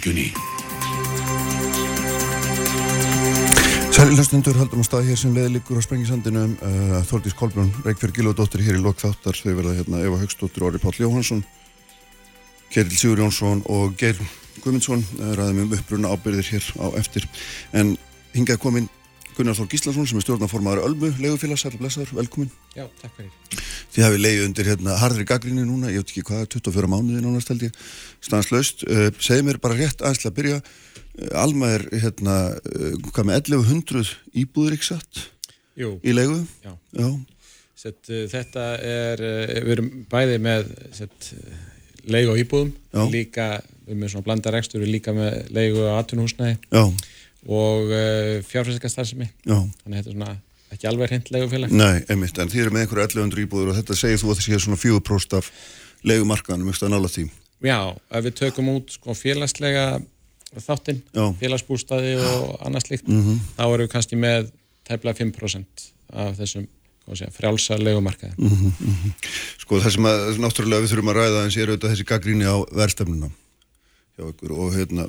byggjunni. Sælilastundur haldum á stað hér sem leðilikur á Sprengisandinu uh, Þordís Kolbrún, Reykjörg Gilvardóttir hér í lok þáttar þau verða hérna Eva Högstóttir Orri Páll Jóhansson Geril Sigur Jónsson og Geir Guðmundsson ræðum um uppbrunna ábyrðir hér á eftir en hingað komin Gunnar Þór Gíslason sem er stjórnaformaður Ölmu, legufélags, sæl og blessaður, velkomin Já, takk fyrir. Þið hafið leiðið undir hérna harðri gaggrinni núna, ég veit ekki hvað, 24 mánuði nánast held ég, stanslaust. Uh, segið mér bara rétt aðeins til að byrja. Uh, Alma er hérna uh, hvað með 1100 íbúður ekki satt? Jú, í leigu? Já. Já. Sett, þetta er, við erum bæði með sett, leigu á íbúðum, Já. líka, við erum með svona blanda rekstur, við líka með leigu á atvinnhúsnæði Já, og uh, fjárfæsikarstarfsemi, já, þannig að þetta er svona ekki alveg hreint leigufélag. nei, einmitt en þið eru með einhverju 1100 íbúður og þetta segir þú að það sé svona 4% af leigumarkaðanum, ekki að nála því Já, ef við tökum út sko, félagslega þáttinn, félagsbústaði og annað slíkt, Mhm. þá erum við kannski með tæplega 5% af þessum frjálsa leigumarkaði. Mhm. Sko það sem að náttúrulega við þurfum að ræða eins er auðvitað þessi gaggríni á verðstefnuna hjá ykkur og hérna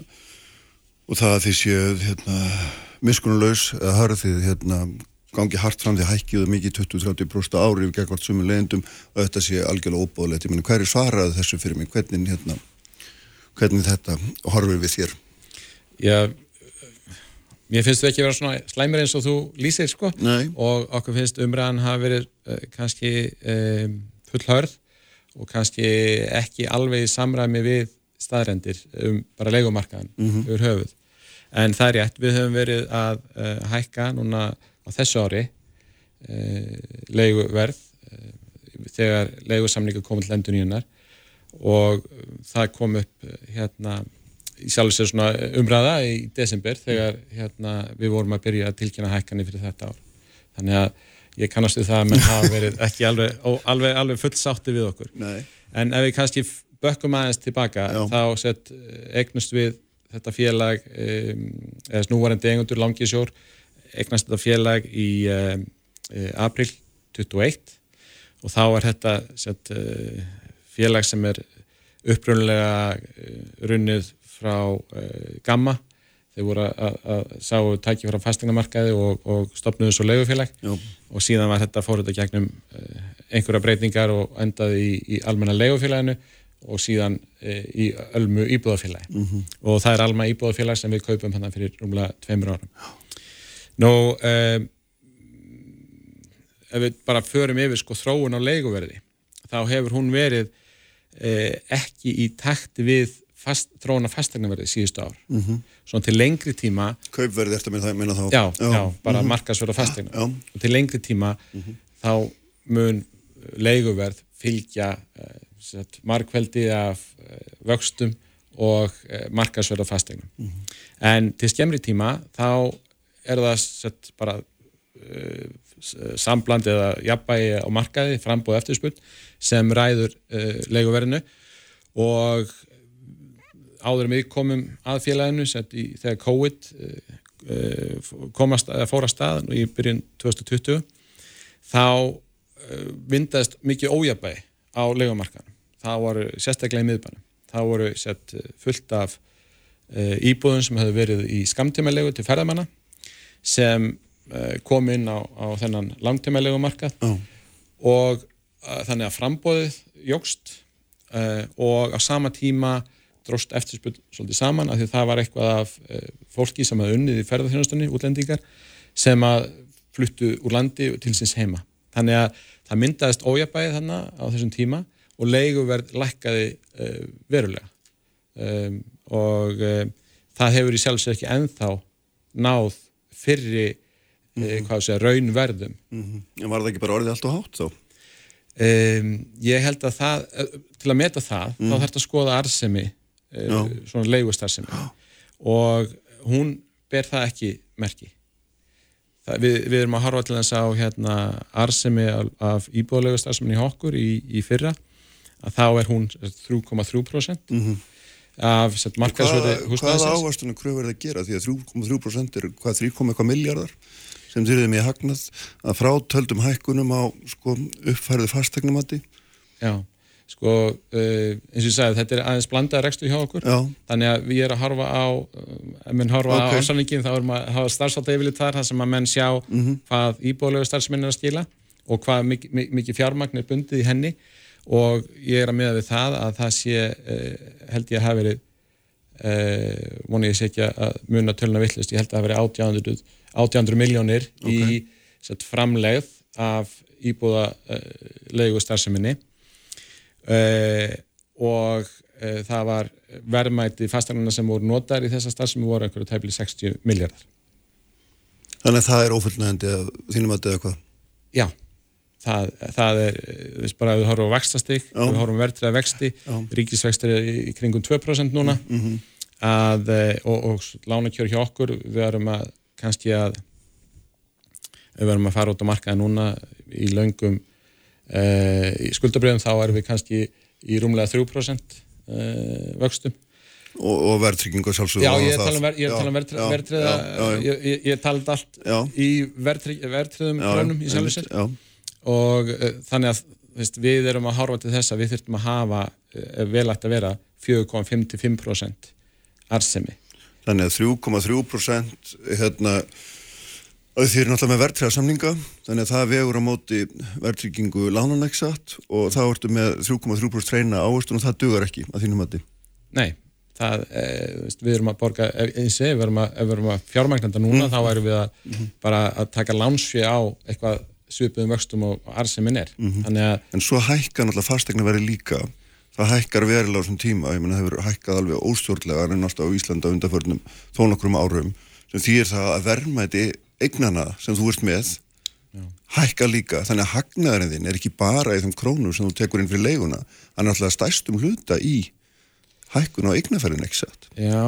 og það að þið séu hérna miskunnulaus eða hörðið hérna gangi hart fram því hækkiðu mikið 20-30% ári við gegn allt sumum leiðendum og þetta sé algjörlega óbóðlegt. Ég meina hver er svaraði þessu fyrir mig? Hvernig hérna hvernig þetta horfir við þér? Já, mér finnst þú ekki vera svona slæmur eins og þú lýsir sko Nei. og okkur finnst umræðan hafa verið uh, kannski um, full hörð og kannski ekki alveg í samræmi við staðrendir um bara leikumarkaðan Mhm. yfir höfuð. En það er rétt, við höfum verið að uh, hækka núna á þessu ári uh, leiguverð uh, þegar leigusamlingu komið til endur nýjunar og það kom upp hérna í sjálf sér svona umræða í desember þegar hérna, við vorum að byrja að tilkynna hækkanir fyrir þetta ár. Þannig að ég kannast við það að menn hafa verið ekki alveg, alveg, alveg full sátti við okkur. Nei. En ef við kannski bökkum aðeins tilbaka Já. þá sett eignust við þetta félag um, eða snúvarandi eigendur langisjór eignast þetta félag í um, uh, april 21 og þá er þetta sett, uh, félag sem er upprunlega uh, runnið frá Gamma. Þeir voru að, að, að sáu tæki frá fastegnamarkaði og, og stopnuðu svo leigufélag. Já. og síðan var þetta fór þetta gegnum einhverja breytingar og endaði í, í almenna leigufélaginu og síðan uh, í ölmu íbúðafélagi Mhm. og það er almenna íbúðafélag sem við kaupum hann fyrir rúmlega tveimur árum Nú um, ef við bara förum yfir sko þróun á leiguverði þá hefur hún verið uh, ekki í takt við fast, þróun á fastegnaverði síðustu ár Mhm. svona til lengri tíma Kaupverði eftir með það, minna þá. já, já, bara Mhm. markasverð á fastegna Já. og til lengri tíma þá mun leiguverð fylgja markveldi af uh, vöxtum og uh, markasverð á fastegnum en til skemmri tíma þá er það sett, bara uh, sambland eða jafnbægi á markaði, frambóð eftirspurn sem ræður uh, leiguverðinu. Og áður við komum að félaginu sett, í, þegar COVID uh, komast, að stað í byrjun 2020 þá vindaðist mikið ójabægi á leigumarkaðan það voru sérstaklega í miðbænum það voru sett, uh, fullt af uh, íbúðum sem hefur verið í skamtímalegu til ferðamanna sem uh, kom inn á, á þennan langtímalegu markað Já. og uh, þannig að frambóðið jógst og á sama tíma dróst eftirspurn svolítið saman af því að það var eitthvað af fólki sem hafði unnið í ferðarþjónustunni, útlendingar sem að fluttu úr landi til síns heima. Þannig að það myndaðist ójabæðið þannig á þessum tíma og leiguverð lækkaði uh, verulega. Um, og um, það hefur í sjálfsög ekki ennþá náð fyrri uh, hvað segja, raunverðum. Mhm. En var það ekki bara orðið allt og hátt þá? um, ég held að það til að meta það, þá þarf þetta að skoða arðsemi Já. uh, svona leigustarðsemi og hún ber það ekki merki. Það, við, við erum að harfa til þess á hérna, arðsemi af, af íbúðleigustarðsemi í okkur í, í fyrra að þá er hún 3,3% Mhm. af sett, markaðsverði Hvað, húsnæðisins ávastunum kröfur það að gera? Því að 3,3% er hvað 3, eitthvað miljardar sem þyrðum ég hagnað að frátöldum hækkunum á sko, uppfærið fastegnumati. Já, sko, uh, eins og ég sagði, þetta er aðeins blandaða rekstur hjá okkur, Já. þannig að við erum að horfa á, ef menn horfa Ok. á ásalningin, þá erum að hafa starfsálta yfirlit þar, þar sem að menn sjá hvað íbúðlegu starfsmenn er að skila og hvað mikið, mikið fjármagn er bundið í henni og ég er að miða við það að það sé, uh, held ég að hafa verið uh, voni ég sé ekki að muna töluna villist, ég held að það hafi verið 800, 800 miljónir í sett, framlegð af íbúða uh, leigu starfseminni og það var verðmæti fastegnarna sem voru notar í þessa starfsemi voru einhverju tæpli 60 miljardar. Þannig að það er ófullnægandi að þínum að döða hvað. Já, það, það er, eh, þú veist bara að við horfum á vextastig, við horfum verðtriða vexti, ríkisvextir er í kringum 2% núna. Að, eh, og, og lánakjör hjá okkur, við erum að kannski að við verum að fara út á markaði núna í löngum uh, í skuldabriðum þá erum við kannski í rúmlega 3% uh, vöxtum. Og, og verðtryggingu sjálfsögðu. Já, ég er að tala um, ver, ég er að tala um verðtriða, Já, verðtriða já, já, já. ég, ég, ég talaði allt Já. í krónum í Já, og uh, þannig að veist, við erum að horfa til þess að við þurfum að hafa uh, vel ætti að vera 4,5-5% arsemi. þannig að 3,3% hérna að því er náttúrulega með verðtræða samninga þannig að það vegur á móti verðtryggingu lánanæksat og þá ertu með 3,3% reyna ávöxtun og það dugar ekki að þínum mati. Nei, það, e, við erum að borga, eins og ef við erum að, að fjármagnanda núna þá erum við að bara að taka lánsfið á eitthvað svipuðum vöxtum og, arsemin er. Þannig að, En svo hækkar náttúrulega fastegna verið líka. Það hækkar verilega á þessum tíma. Ég meina það hefur hækkað alveg óstjórnlega en náttúrulega á Íslanda undanförnum þó nokkrum árum sem þýr það að verðmæti eignana sem þú ert með hækka líka, þannig að hagnaðurinn þinn er ekki bara í þeim krónum sem þú tekur inn fyrir leiguna, hann er alltaf stærstum hluta í hækkun á eignaferðin ekki satt. já,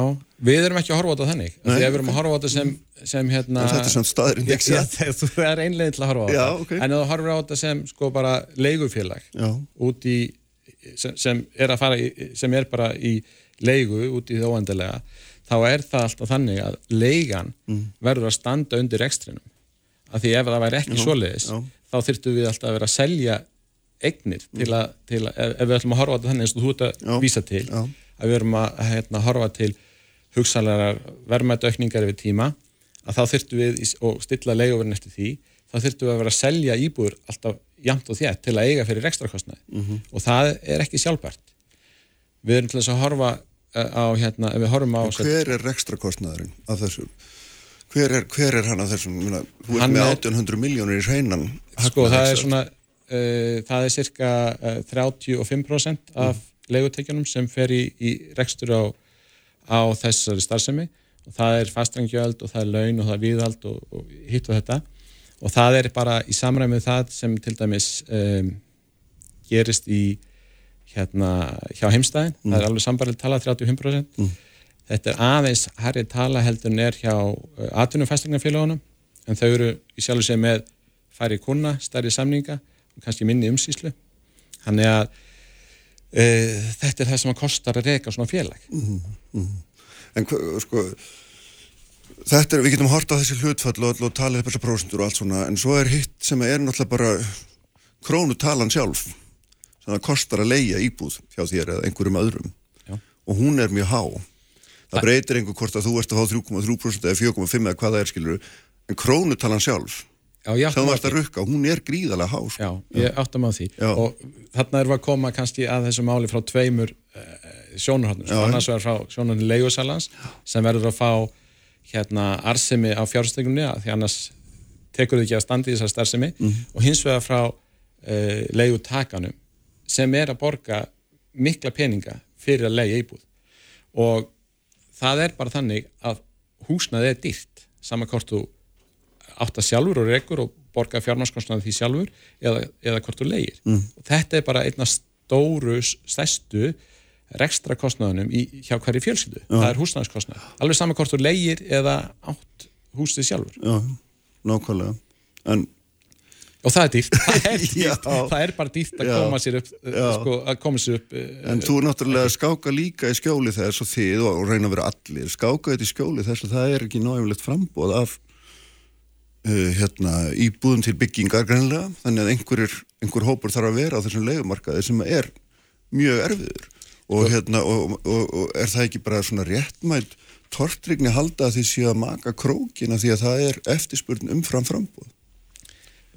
við erum ekki að horfa á þetta þannig. Nei, við erum að horfa á þetta sem, sem hérna... Þetta er samt staðurinn Já, ekki já, satt. það það er einlegin til að horfa á Já, þetta. ok. En þú horfir á þetta sem sko bara leigufélag Já. út í, sem, sem er að fara í, sem er bara í leigu út í það óendilega, þá er það alltaf þannig að leigan Mm. verður að standa undir ekstrinum. Af því ef það væri ekki svoleiðis, já. þá þyrftum við alltaf að vera að selja eignir til að, til að ef, ef við ætlum að horfa á þetta þannig eins og þú ert Já, að vísa til, já. Að við erum að hérna, horfa til hugsanlegar verðmættaukningar yfir tíma, að þá þyrftum við og stilla leiguverðin eftir því, þá þyrftum við að vera að selja íbúður alltaf jamt og þétt til að eiga fyrir rekstrakostnaði Mhm. og það er ekki sjálfbært. Við erum til þess að horfa eh, á hérna, ef við horfum á Hver er rekstra kostnaðurinn af þessu? Hver er, hver er hann af þessum? Þú ert Hann með er- 1800 miljónir í hreinan. sko, það er svona uh, það er cirka uh, 35% af leigutekjunum sem fer í, í rekstur á, á þessari starfsemi. Og það er fastrangjöld og það er laun og það er viðhald og, og hitt og þetta. Og það er bara í samræmið það sem til dæmis um, gerist í hérna hjá heimstæðin, það er alveg sambarlega tala 35% þetta er aðeins herri tala heldur en er hjá uh, atvinnumfæstingarfélagunum en þau eru í sjálfu sig með færi kuna, stærri samninga og kannski minni umsýslu. Þannig að þetta er það sem að kostar að reyka svona félag En hva- sko, þetta er, við getum hort á þessi hlutfall og, og talið upp þessar prósentur og allt svona, en svo er hitt sem er náttúrulega bara krónutalan sjálf, sem það kostar að leia íbúð hjá þér eða einhverjum öðrum. Já. Og hún er mjög há. Það breytir einhver hvort að þú ert að fá 3,3% eða 4,5% eða hvað það er skilur, en krónutalan sjálf, sem ert að rukka, hún er gríðalega há. Sko. Já, ég áttum á því Já. og þarna erum við að koma kannski að þessu máli frá tveimur uh, sjónurhóttnum, Já. annars verður frá sjónurhóttnum leigusalans sem verður að fá hérna arsemi á fjárstekunni því annars tekur þið ekki að standi þessar starfsemi og hins vegar frá uh, leigutakanum sem er að borga mikla peninga fyrir að leiga íbúð og það er bara þannig að húsnaði er dýrt saman hvort þú átt að sjálfur og rekur og borga fjármarskostnaði því sjálfur eða, eða hvort þú leigir. Mm. Þetta er bara einna stóru, stærstu rekstra kostnaðunum í, hjá hverju fjölskyldu. Það er húsnæðiskostnaði. Alveg saman hvort þú leigir eða átt húsið sjálfur. Já, nákvæmlega. En Og það er dýrt. Það er, dýrt. Já. það er bara dýrt að Já. koma sér upp, Já. sko, koma sér upp eh, En þú er náttúrulega að skáka líka í skjóli þess og þið og og reyna að vera allir skáka þetta í skjóli þess að það er ekki nájumlegt frambóð af uh, hérna, íbúðum til byggingar greinlega, þannig að einhverjur, einhver hópur þarf að vera á þessum leigumarkaði sem er mjög erfiður. Og, hérna, og, og, og er það ekki bara svona réttmætt tortrygni halda því séu að maka krókina því að það er eftirspurn umfram frambúð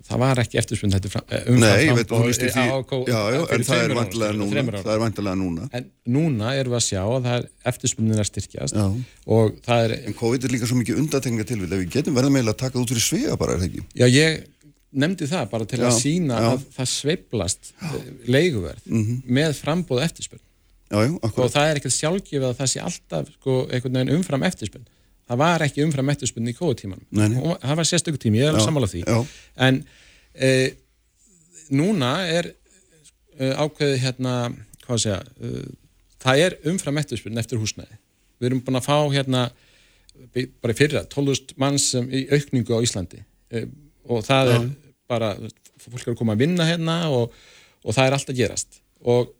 það var ekki eftirspunn þetta eh, umfram Nei, ég veit, framboð þú lísti því, já, já, en það er vantilega núna, það er vantilega núna. En núna erum við að sjá að það er eftirspunnin að styrkjast og það er, En COVID er líka svo mikið undatekninga tilvill, ef við getum verða meila að taka út fyrir svega bara, er það ekki? já ég nefndi það bara til að Já, sína já. Að það sveiplast leiguverð með frambóð eftirspunn og það er ekkert sjálfgefið að það sé alltaf sko, umfram eftirspunn það var ekki umfram eftirspunn í nei. Og það var sérstöku tími, ég er Já, sammála því. já. en e, núna er e, ákveðið hérna hvað að segja e, það er umfram eftirspunn eftir húsnæði. Við erum búin að fá hérna bara fyrra, 12.000 manns sem í aukningu á Íslandi. E, og það er bara fólk er að koma að vinna hérna og, og það er allt að gerast. Og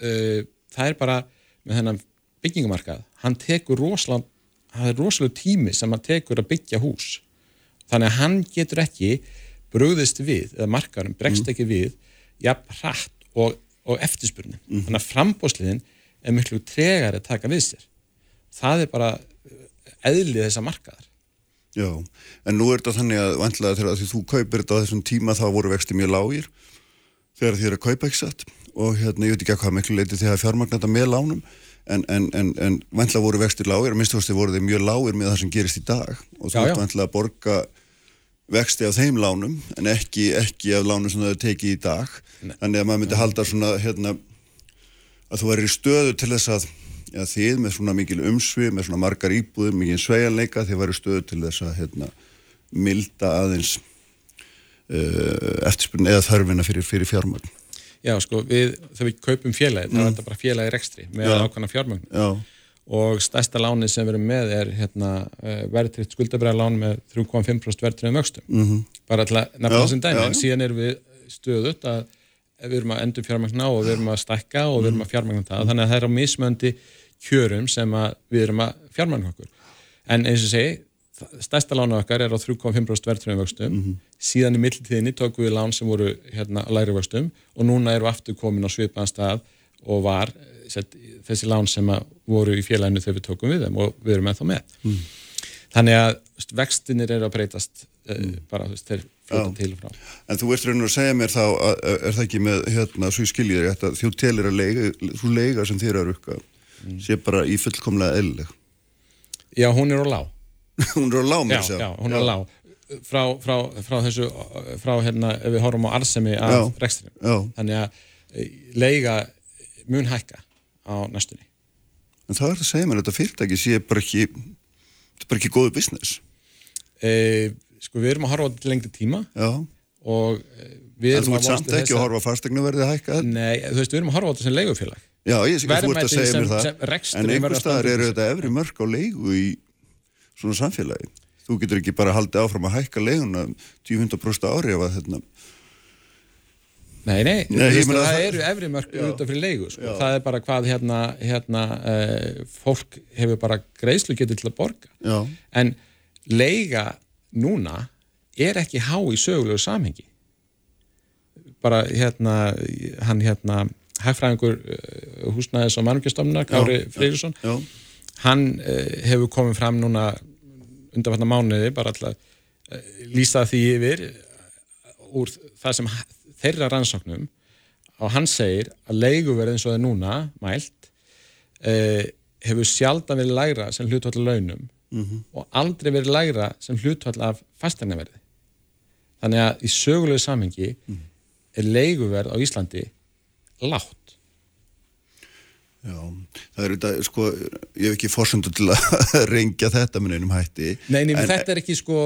e, það er bara með þennan byggingamarkað hann tekur rosalega það er rosalega tími sem hann tekur að byggja hús. Þannig að hann getur ekki brugðist við, eða markarum bregst ekki við, jafn hratt og, og eftirspurnin. Þannig að frambóðsliðin er miklu tregar að taka við sér. Það er bara eh, eðlið þessa markaðar. Já, en nú er þetta þannig að vantilega þegar því þú kaupir þetta á þessum tíma þá voru vexti mjög lágir þegar því er að kaupa ekki satt? Og hérna ég veit ekki að hvað miklu leiti þegar fjármagna þetta með lánum en, en, en, en vantilega voru vexti lágir að minnstu voru þeir mjög lágir með það sem gerist í dag. Og þú ert vantilega að borga vexti af þeim lánum en ekki, ekki af lánum sem er tekið í dag. Þannig að maður myndi halda svona hérna að þú verður í stöðu til þess að já, þið með svona mikil umsvið, með svona margar íbúðum, mikil sveigjanleika, þið verður stöðu til þess að hérna, milda aðeins uh, eftirspurn eða þörfina fyrir, fyrir fjármagn. Já, sko, við, þegar við kaupum félagi þá er þetta bara félagi rekstri með Já. ákvæmna fjármögn Já, og stærsta láni sem við erum með er hérna, verðtritt skuldabræðalán með 3,5% verðtriðum vöxtum. Mm -hmm. bara til að nefna Já, þessum dæmi. en síðan erum við stöðut að við erum að endur fjármagna og við erum að stækka og við erum að fjármagna það. Þannig að það er á mismöndi kjörum sem við erum að fjármagna okkur. En eins og segi, stærsta lána okkar er á 3,5% verðtriðum vöxtum. Síðan í millitíðinni tókum við lán sem voru hérna á læri vöxtum og núna við aftur komin á svipaðan stað og var eh, sett, þessi lán sem voru í félaginu þegar við tókum við þeim og við erum ennþá með. Þannig að vextinir eru að breytast mm. bara þeir fljóta til og frá. En þú veist raunir að segja mér þá, að, er það ekki með, hérna, svo ég skilji þér, þetta, þú telir að leiga, þú leiga sem þér eru rukka, sé bara í fullkomlega eðlileg. Já, hún er á lág Hún er á lág já, þess já, hún er á lág frá, frá, frá þessu frá hérna, ef við horfum á arðsemi af rekstrinum. Þannig að eh, leiga mun hækka á næstunni. En það er að segja mér, þetta fyrirtæki sé bara ekki, þetta er bara ekki góðu business. e, sko við erum að horfa til lengri tíma Já, og eh, við erum að ert samt ekki að horfa að fastegnaverði hækka þetta. Nei, þú veist, við erum að horfa á þetta sem leigufélag. Já, ég sé ekki þú ert að segja mér það, en einhver að staðar eru þetta efri mörg á leigu í svona samfélagi. Þú getur ekki bara haldið áfram að hækka leiguna 10-100% ári ef að þetta, Nei, nei, Nei, nei meina það, það- eru efri mörg auðvitað fyrir leigu sko. það er bara hvað hérna, hérna uh, fólk hefur bara greiðslu getið til að borga. Já, en leiga núna er ekki há í sögulegu samhengi. Bara hérna hann hérna hagfræðingur uh, húsnæðis og mannumgjastofnunar Kári Já, já, já, hann uh, hefur komið fram núna undanfarnar mánuði bara alltaf uh, lýsa því yfir uh, úr það sem þeirra rannsóknum. Og hann segir að leiguverð eins og það er núna mælt uh, hefur sjaldan verið lægra sem hlutvall launum og aldrei verið lægra sem hlutvall af fastegnaverði þannig að í sögulegu samhengi er leiguverð á Íslandi lágt já. Það er þetta, sko, ég hef ekki fórsendu til að reyngja þetta með einum hætti. Nei, nei, En- þetta er ekki sko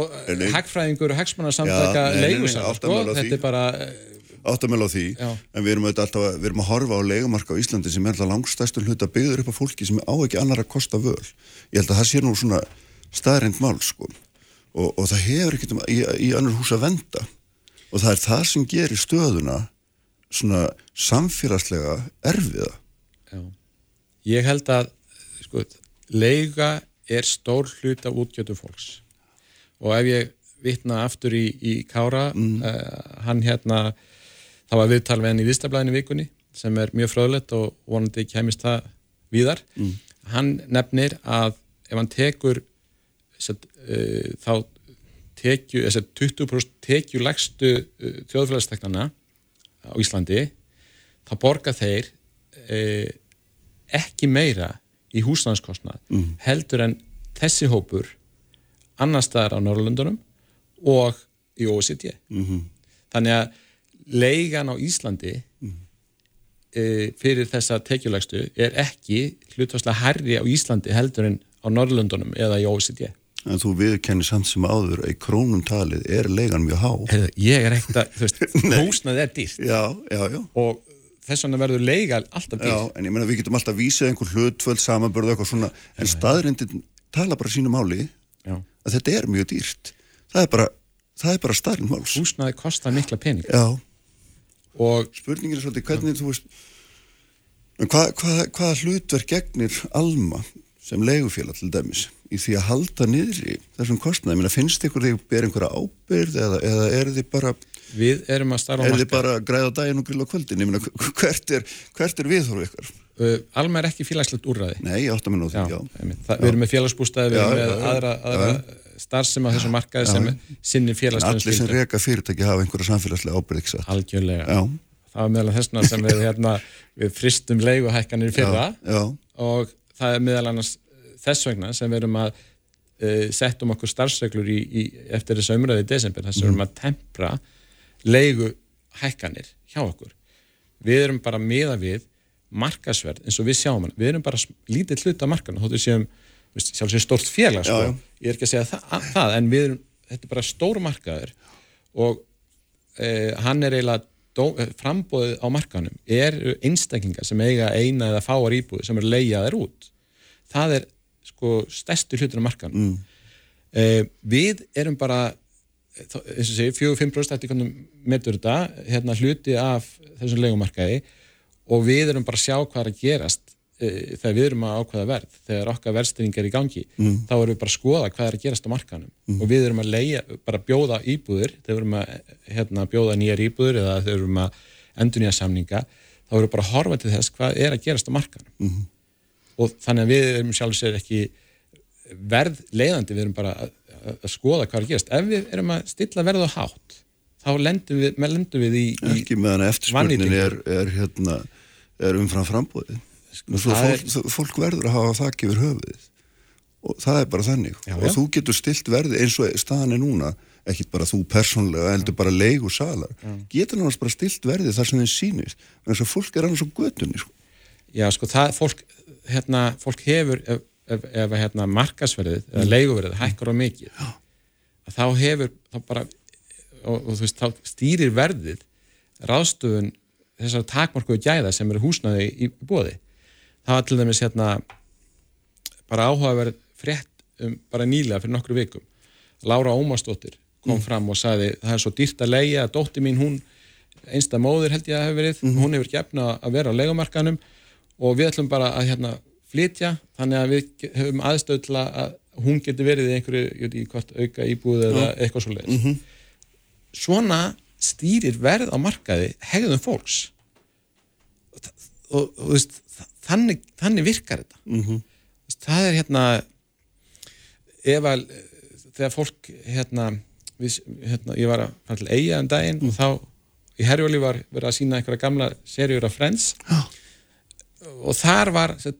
hagfræðingur og hagsmannarsamtaka átta sko, þetta því. er bara eh, áttamel á því, Já. en við erum, auðvitað alltaf, að- við erum að horfa á leigumarka á Íslandi sem er alltaf langstæstur hluta byggður upp á fólki sem á ekki annar að kosta völ. Ég held að það sé nú svona staðrind mál, sko. Og, og það hefur ekkert um, í, í annar hús að venda. Og það er það sem gerir stöðuna svona samfélagslega erfiða. Ég held að sko, leiga er stór hlut af útgjötu fólks og ef ég vitna aftur í, í Kára Mm. uh, hann hérna það var viðtal við henni í Vistablaðinu vikunni sem er mjög fröðlegt og vonandi kemist það víðar mm. hann nefnir að ef hann tekur set, uh, þá tekju, þess að 20% tekju legstu uh, þjóðfélagsteknana á Íslandi þá borga þeir uh, ekki meira í húsnæðskostnað mm. heldur en þessi hópur annar staðar á Norrlundunum og í OECD mm -hmm. þannig að leigan á Íslandi mm -hmm. e, fyrir þessa tekjulegstu er ekki hlutvarslega herri á Íslandi heldur en á Norrlundunum eða í OECD En þú viðkennir samt sem áður að í krónum talið er leigan mjög há Ég er ekkert að, þú veist, húsnað er dýrt Já, já, já og þess vegna verður leiga alltaf dýrt Já, en ég menna við getum alltaf vísað einhver hlutvöld samanbörðu eitthvað svona, en staðrindin tala bara sínu máli já. að þetta er mjög dýrt það er bara það er bara starfn máls. Húsnaði kostar mikla pening. Já. Og spurningin er svolítið hvernig já. þú veist, hvað hva, hva hlutverk gegnir Alma sem legufélag til dæmis í því að halda niður í þessum kostnaði? Ég meina, finnst ykkur því að bera einhverja ábyrð eða, eða er þið bara... Við erum að starfa á marka. Er þið bara að græða daginn og grilla kvöldin? Ég meina, hvert er, hvert er viðhóru ykkur? Uh, Alma er ekki félagslegt úrræði. Nei, ég átt að minna á því, já. já. Það, við erum með félagsbústæði, við erum með aðra, aðra starfsem á þessum markaði sem sinni félagslega Allir sem reyka fyrirtæki hafa einhverja samfélagslega ábyrðiksa Algjörlega já. Það var meðal þessuna sem við, hérna, við fristum leiguhækkanir fyrra já, og það er meðal annars þess vegna sem við erum að uh, setjum okkur starfsreglur í, í, eftir þessu umræði í desember þess að við erum að tempra leiguhækkanir hjá okkur Við erum bara miða við markasverð eins og við sjáum hann, við erum bara lítið hlut af markan þóttu séum sjálfsögur stórt félag sko. já, já. ég er ekki að segja það, það en við erum, þetta er bara stór markaður og eh, hann er eiginlega eh, frambóðið á markanum er einstaklingar sem eiga eina eða fáar íbúið sem er leiðaðir út það er sko stærstu hlutur á markanum mm. eh, við erum bara eins og segi, 4-5% eftir hvernig metur þetta hérna hluti af þessum leikumarkaði og við erum bara að sjá hvað er að gerast e, þegar við erum að ákvæða verð þegar okkar verðstyrning er í gangi mm. þá erum við bara að skoða hvað er að gerast á markanum mm. og við erum að leia, bara bjóða íbúður þegar við erum að hérna, bjóða nýjar íbúður eða þegar við erum að endur nýja samninga þá erum við bara að horfa til þess hvað er að gerast á markanum mm. og þannig að við erum sjálfsögur ekki verð leiðandi, við erum bara að, að skoða hvað er að gerast. Ef við erum að stilla verð á hátt þá lendum við, lendum við í, í ekki meðan eftirspurnin er, er, hérna, er umfram frambóðið fólk, er... fólk verður að hafa þakk yfir höfuðið. Og það er bara þannig. Já, og þú getur stilt verði eins og staðan er núna ekki bara þú persónlega, heldur bara leik og salar, já. getur náttúrulega bara stilt verði þar sem þið sýnist, en þess að fólk er annars á götunni sko. Já sko það, fólk, hérna, fólk hefur ef, ef, hérna markasverðið mm. eða leikuverðið hækkar á mikið þá hefur, þá bara og, og þú veist, þá stýrir verðið ráðstöfun þessar takmarkuðu gæða sem eru húsnaði í, í bóði það var til dæmis hérna bara áhugaverð frétt um, bara nýlega fyrir nokkru vikum Lára Ómarsdóttir kom mm. fram og sagði það er svo dýrt að leia að dótti mín hún einsta móður held ég að hefur verið mm. hún hefur gefna að vera á leikumarkanum og við ætlum bara að hérna flytja þannig að við höfum aðstöð til að hún getur verið í einhverju ekki hvort auka íbúð eða mm. eitthvað svo leiðis -hmm. svona stýrir verð á markaði hegðum fólks og, og, og veist þannig, þannig virkar þetta mm -hmm. það er hérna ef að þegar fólk hérna, við, hérna ég var að fara til eiga en daginn mm. og þá í Herjóli var verið að sína einhverja gamla serjur af Friends oh. og þar var set,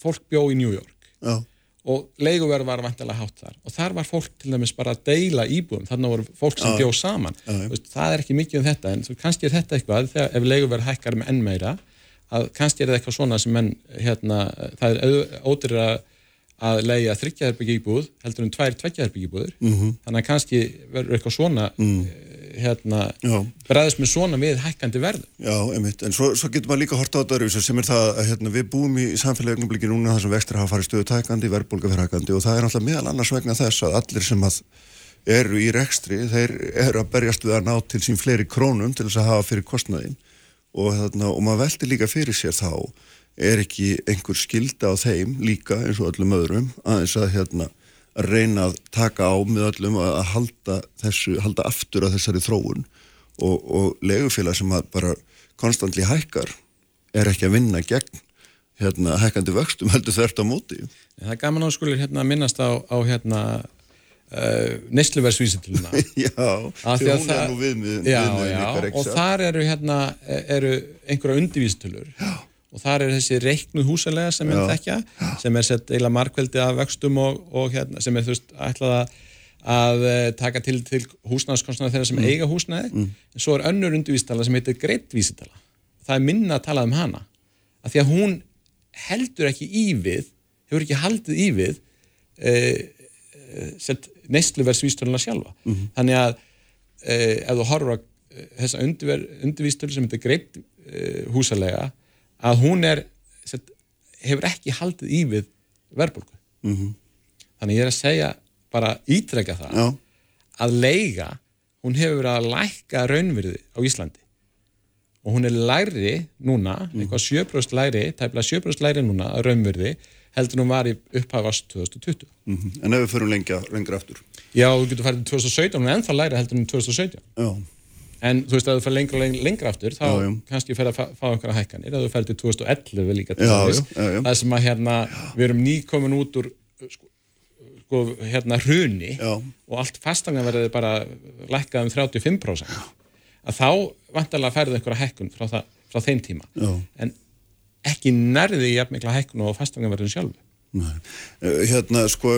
fólk bjó í New York. Oh. og leiguverð var vantilega hátt þar. Og þar var fólk til dæmis bara að deila íbúðum. Þannig voru fólk sem bjó saman. Vist, það er ekki mikið um þetta. En kannski er þetta eitthvað þegar ef leiguverð hækkar með enn meira að kannski er það eitthvað svona sem menn, hérna, það er ótrúið að, að leiða þryggjaherbyggi íbúð heldur um tvær tveggjaherbyggi íbúður mm -hmm. þannig að kannski verður eitthvað svona mm. Hérna, bregðist með svona við hækkandi verð. Já, einmitt, en svo, svo getur maður líka horta á þetta sem er það að hérna, við búum í samfélagögnumbliki núna þar sem vextir hafa farið stöðu tækandi, verðbólka fyrir hækkandi og það er náttúrulega meðal annars vegna þess að allir sem að eru í rekstri, þeir eru að berjast við að ná til sín fleiri krónum til þess að hafa fyrir kostnaðin og, þarna, og maður veldi líka fyrir sér þá er ekki einhver skilda á þeim líka eins og öllum öðrum aðeins að hérna að reyna að taka á með öllum að halda þessu, halda aftur að þessari þróun og, og legufélag sem bara konstantli hækkar er ekki að vinna gegn hérna hækkandi vöxtum heldur þvert á móti. Það er gaman áskulir hérna að minnast á, á hérna uh, neysluversvísitluna. já, því hún er nú við með já, já, og þar eru hérna eru einhverja undirvísitulur og þar er þessi reiknuð húsalega sem er þekkja, sem er sett eila markveldi af vöxtum og, og hérna sem er þú veist ætlað að að eh, taka til, til húsnæðskostnaði þeirra sem mm. eiga húsnæði. Mm. en svo er önnur undirvísitala sem heitir greittvísitala það er minna að tala um hana. Að því að hún heldur ekki í við hefur ekki haldið í við e, e, neistluversvísturna sjálfa. Mm þannig að e, ef þú horfur á þessa undirvístur sem heitir greitt húsalega að hún er set, hefur ekki haldið í við verðbólku -hmm. þannig ég er að segja bara ítrekka það Já. að leiga, hún hefur verið að lækka raunverði á Íslandi og hún er læri núna, mm. eitthvað sjöbröst læri tæmlega sjöbröst læri núna að raunverði heldur hún var í upphafast 2020 mm -hmm. En ef við förum lengra, lengra aftur Já, þú getur farið til 2017 hún er ennþá læri heldur hún 2017 Já. En þú veist að þú fer lengra, lengra, lengra aftur þá já, kannski fer að fá, fá einhverja hækkanir að þú fer til 2011 líka til þess það sem að hérna, við erum nýkomin út úr sko, sko hérna hruni og allt fastangar verði bara lækkað um 35% Já. að þá vantarlega færðu einhverja hækkun frá, það, frá þeim tíma Já. en ekki nærði jafn mikla hækkun og fastangar verði sjálfu Nei. Eh, hérna sko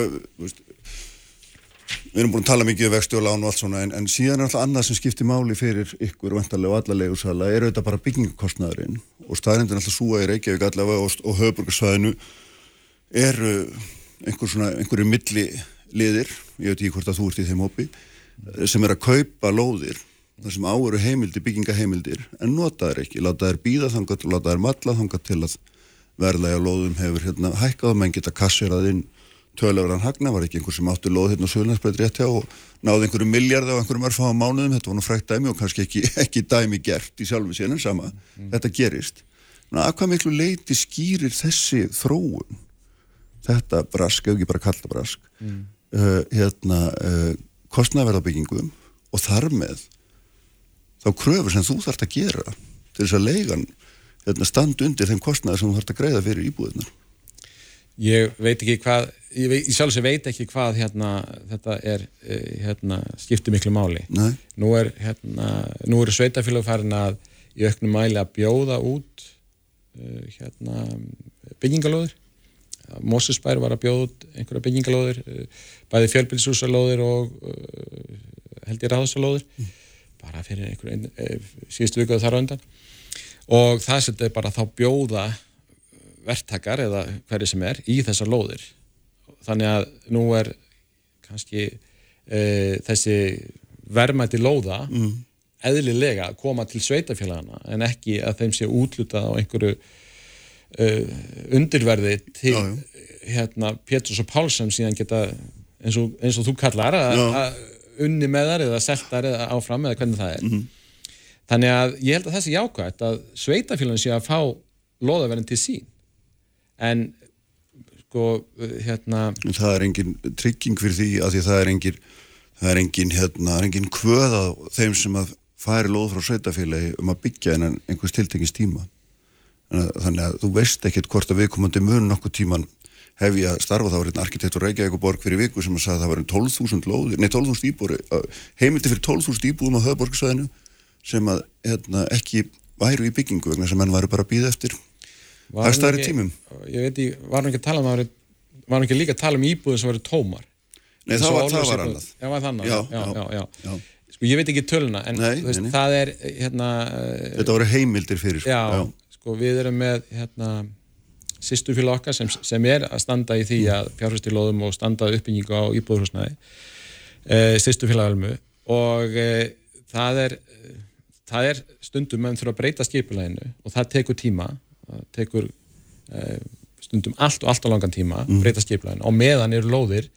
við erum búin að tala mikið um vextu og lán og allt svona en, en síðan er alltaf annað sem skiptir máli fyrir ykkur vantarlega og alla leigursala er auðvitað bara byggingkostnaðurinn og staðrindin alltaf súa í Reykjavík allavega og, og höfburgarsvæðinu eru einhver svona, einhverju milli liðir, ég veit ekki hvort að þú ert í þeim hópi, sem er að kaupa lóðir, þar sem áveru heimildi, byggingaheimildir, en nota þær ekki láta þær býða þangat og láta þær matla þangat til að verðlega lóðum hefur hérna hækkað og menn geta kasserað inn töluverðan hagna, var ekki einhver sem átti lóð hérna og sögurnarsbreyt rétt hjá og náði einhverju miljardi á einhverjum örfáma mánuðum, þetta var nú frækt dæmi og kannski ekki, ekki dæmi gert í sjálfu síðan en sama, mm. þetta gerist. Ná, að hvað miklu leiti skýrir þessi þróun þetta brask, ef ekki bara kalla brask mm. uh, hérna uh, kostnæverðarbyggingum og þar með þá kröfur sem þú þarfst að gera til þess að leigan hérna, stand undir þeim kostnæði sem þú þarfst að greiða fyrir íbúðinar Ég veit ekki hvað ég, veit, ég sjálfs veit ekki hvað hérna, þetta er eh, hérna, skiptu miklu máli Nei. nú er, hérna, er sveitafélag farin að í auknum mæli að bjóða út uh, hérna, byggingalóður Mósusbær var að bjóða út einhverja byggingalóðir eh, bæði fjölbilsúsalóðir og held ég ráðsalóðir mm. bara fyrir einhverju eh, síðustu vikuð þar á undan og það setið bara þá bjóða verktakar eða hverju sem er í þessar lóðir þannig að nú er kannski uh, þessi verðmætti lóða mm. eðlilega að koma til sveitafélagana en ekki að þeim sé útlutað á einhverju uh, undirverði til já, já. hérna Péturs og Pálsson síðan geta eins og, eins og þú kallar að unni með þar eða seltar eða áfram eða hvernig það er mm -hmm. þannig að ég held að það sé jákvæmt að sveitafélagin sé að fá loðaverðin til sín en sko hérna það er engin trygging fyrir því að því það er engin það er engin hérna, engin kvöð á þeim sem að færi loð frá sveitafélagi um að byggja en einhvers tiltekins tíma. Þannig að þú veist ekkert hvort að viðkomandi mun nokkuð tíman hef ég að starfa þá var einn arkitektur Reykjavík og Borg fyrir viku sem að sagði að það var einn 12.000 lóðir, nei 12.000 íbúri heimildi fyrir 12.000 íbúðum á höfuborgsvæðinu sem að hérna, ekki væru í byggingu vegna sem menn væru bara að býða eftir það stæri tímum. Ég veit ég, var ekki að tala um var hann ekki líka að tala um íbúðum sem væru tómar? Nei það var, það var annað. Já, var annað. Já, já, já, sko ég veit ekki töluna en nei, veist, nei, nei. það er hérna, þetta voru heimildir fyrir já sko við erum með hérna sýstu félag okkar sem, sem er að standa í því að fjárhustilóðum og standa uppbyggingu á íbúðurhúsnaði e, sýstu félag almu og e, það er það er stundum meðan þurfa að breyta skipuleginu og það tekur tíma það tekur e, stundum allt og allt á langan tíma að mm. breyta skipuleginu og meðan eru lóðir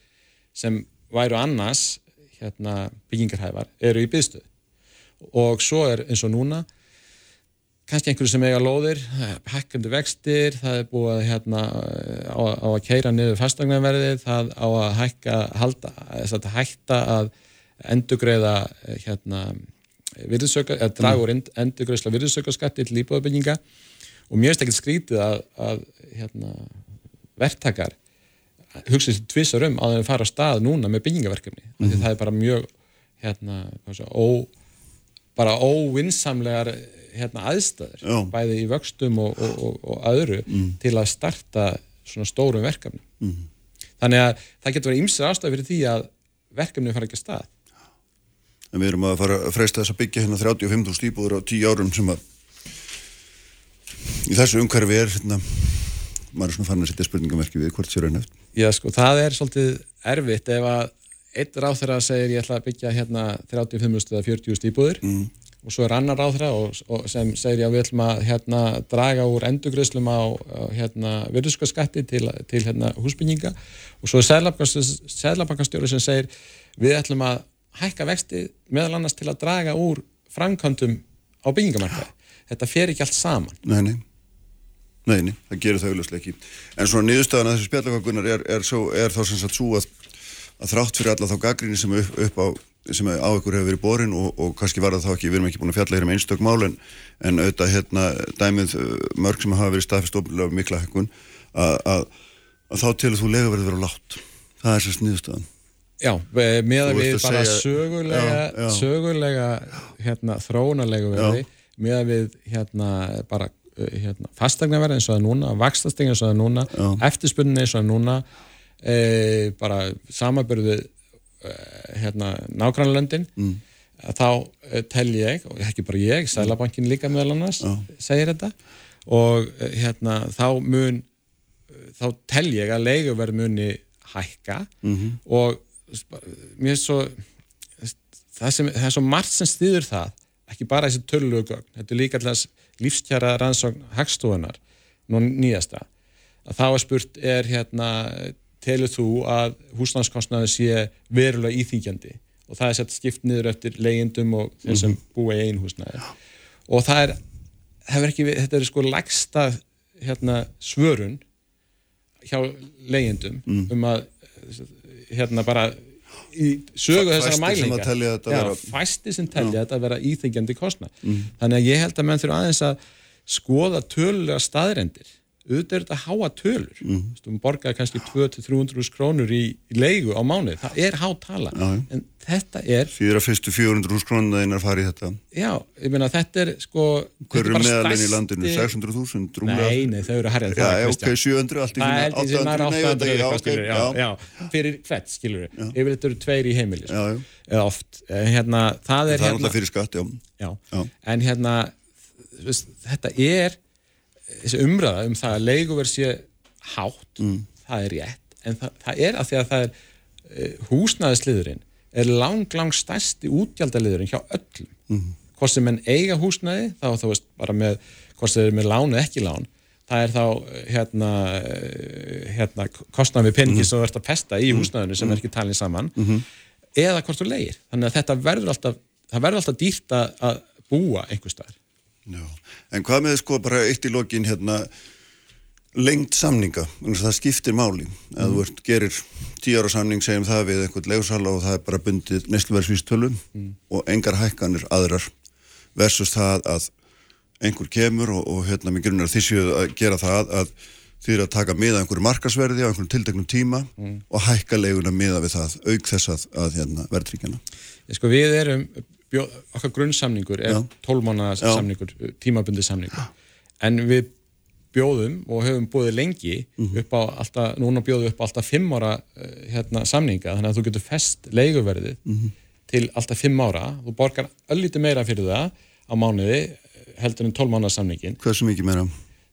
sem væru annars hérna byggingarhæfar eru í byggstuð og svo er eins og núna kannski einhverju sem eiga lóðir, hækkandi vextir, það er búið hérna, á, á að keira niður fastagnarverðið, það á að hækka, halda, að hætta að endugreiða hérna, virðsöka, eða dragur endugreisla virðsökarskatti til íbúðabygginga og mér finnst ekki skrítið að, að hérna, verktakar hugsa sér tvissar um að þeir fara á stað núna með byggingaverkefni. Mm -hmm. það er bara mjög hérna, svo, ó, bara óvinnsamlegar hérna, aðstæður Já. bæði í vöxtum og, og, og, og öðru til að starta svona stórum verkefni þannig að það getur verið ymsið ástæð fyrir því að verkefni fara ekki að stað. En við erum að fara að freista þess að byggja hérna 35.000 íbúður á 10 árum sem að í þessu umhverfi er hérna, maður er svona fann að setja spurningamerki við hvort sér raunheft. Já, sko, það er svolítið erfitt ef að einn ráþæra segir ég ætla að byggja hérna 35.000 eða 40.000 íbúður mm. og svo er annar og sem segir já við ætlum að hérna draga úr endugriðslum á, hérna virðuskaskatti til, til hérna húsbygginga og svo er sæðlabankastjóri sem segir við ætlum að hækka vexti meðal annars til að draga úr framkvæmdum á byggingamarkaði. Þetta fer ekki allt saman. Nei, nei. Nei, nei, það gerir það auðvitað ekki. En svona niðurstaðan að þessu spjallakakunar er, er, er þá sem sagt svo að, að þrátt fyrir alla þá gaggrinni sem upp, upp á sem á ykkur hefur verið borin og, og kannski var það þá ekki, við erum ekki búin að fjalla hér um einstök mál en, en auðvitað hérna dæmið uh, mörg sem hafa verið staðfist ofnilega mikla hekkun að, að, að þá til þú lega verið vera látt. Það er sérst niðurstaðan. Já, með að Þú við bara segja- sögulega, Já, já. sögulega hérna, þróunarlegu verði, með að við hérna, bara uh, hérna, fastegnaverði eins og það núna, vakstastegn eins og það núna, Já. eftirspunni eins og það núna, e, bara samanbörðu hérna, nágrannlöndin, mm. þá e, tel ég, og ekki bara ég, Sælabankin líka meðal annars, segir þetta, og e, hérna, þá mun þá tel ég að leiguverð muni hækka og sp- mér er svo það, sem, það er svo margt sem stýður það ekki bara þessi tölulegu gögn þetta er líka alltaf lífskjara rannsókn hagstofunar, nú nýjasta. Að þá er spurt er hérna telur þú að húsnanskostnaði sé verulega íþýkjandi og það er sett skipt niður eftir leyendum og þeir sem búa í einn húsnæði. Og það er, ekki, þetta er sko lægsta hérna, svörun hjá leyendum um að hérna bara í sögu þessara mælinga. fæsti sem telja þetta að vera íþengjandi kostnað. Þannig að ég held að menn þurfa aðeins að skoða tölulega staðrendir auðvitað er þetta háa tölur mm. Veistu, borgaði kannski 200-300 krónur í, í leigu á mánuði, það er há tala Já, en þetta er að fyrstu 400 hús krónuna þín er farið í þetta. já, ég meina þetta er sko Hver þetta eru bara meðalinn í stærsti- landinu? 600.000? rúmlega? Nei, nei, þau eru herrið Já, já, ok, 700, allt í Það nær 800, nei, 800 já, eitthvað, ok, skilur, já, já. já, fyrir hvert, skilur við yfir þetta eru tveir í heimili sko. Eða oft, Eh, hérna, það er Það er hérna, alltaf fyrir skatt, já. en hérna þetta er þessi umræða um það að leiguverð sé hátt, Mm. það er rétt en það, það er að því að það er uh, húsnæðisliðurinn er lang, lang stærsti útgjaldaliðurinn hjá öllum. Mm. hvort sem menn eiga húsnæði þá þú veist bara með hvort sem eru með lán eða ekki lán það er þá eh, hérna, eh, hérna kostnað við peningi sem þú ert að pesta í húsnæðinu sem er ekki talin saman eða hvort þú leigir þannig að þetta verður alltaf það verður alltaf dýrt að, að búa einhver staðar Já, en hvað með sko bara eitt í lokin hérna lengt samninga, þannig að það skiptir máli. Að þú ert, gerir tíu ára samning segjum það við einhvern legursala og það er bara bundið neysluverðsvístölu og engar hækkanir aðrar versus það að einhver kemur og, og hérna mig grunnar þessu að gera það að þið eru að taka miða einhverju markasverði á einhverjum tilteknum tíma og hækka leguna miða við það, auk þess að, að hérna, verðtryggjana. Ég sko við erum bjó, okkar grunnsamningur er Já. 12 mánuða samningur, tímabundi samningur en við bjóðum og höfum búið lengi Mhm. upp á alltaf, núna bjóðum við upp á alltaf 5 ára eh, hérna, samninga, þannig að þú getur fest leiguverðið Mhm. til alltaf 5 ára, þú borgar öllítið meira fyrir það á mánuði eh, heldur en 12 mánuða samningin Hversu mikið meira?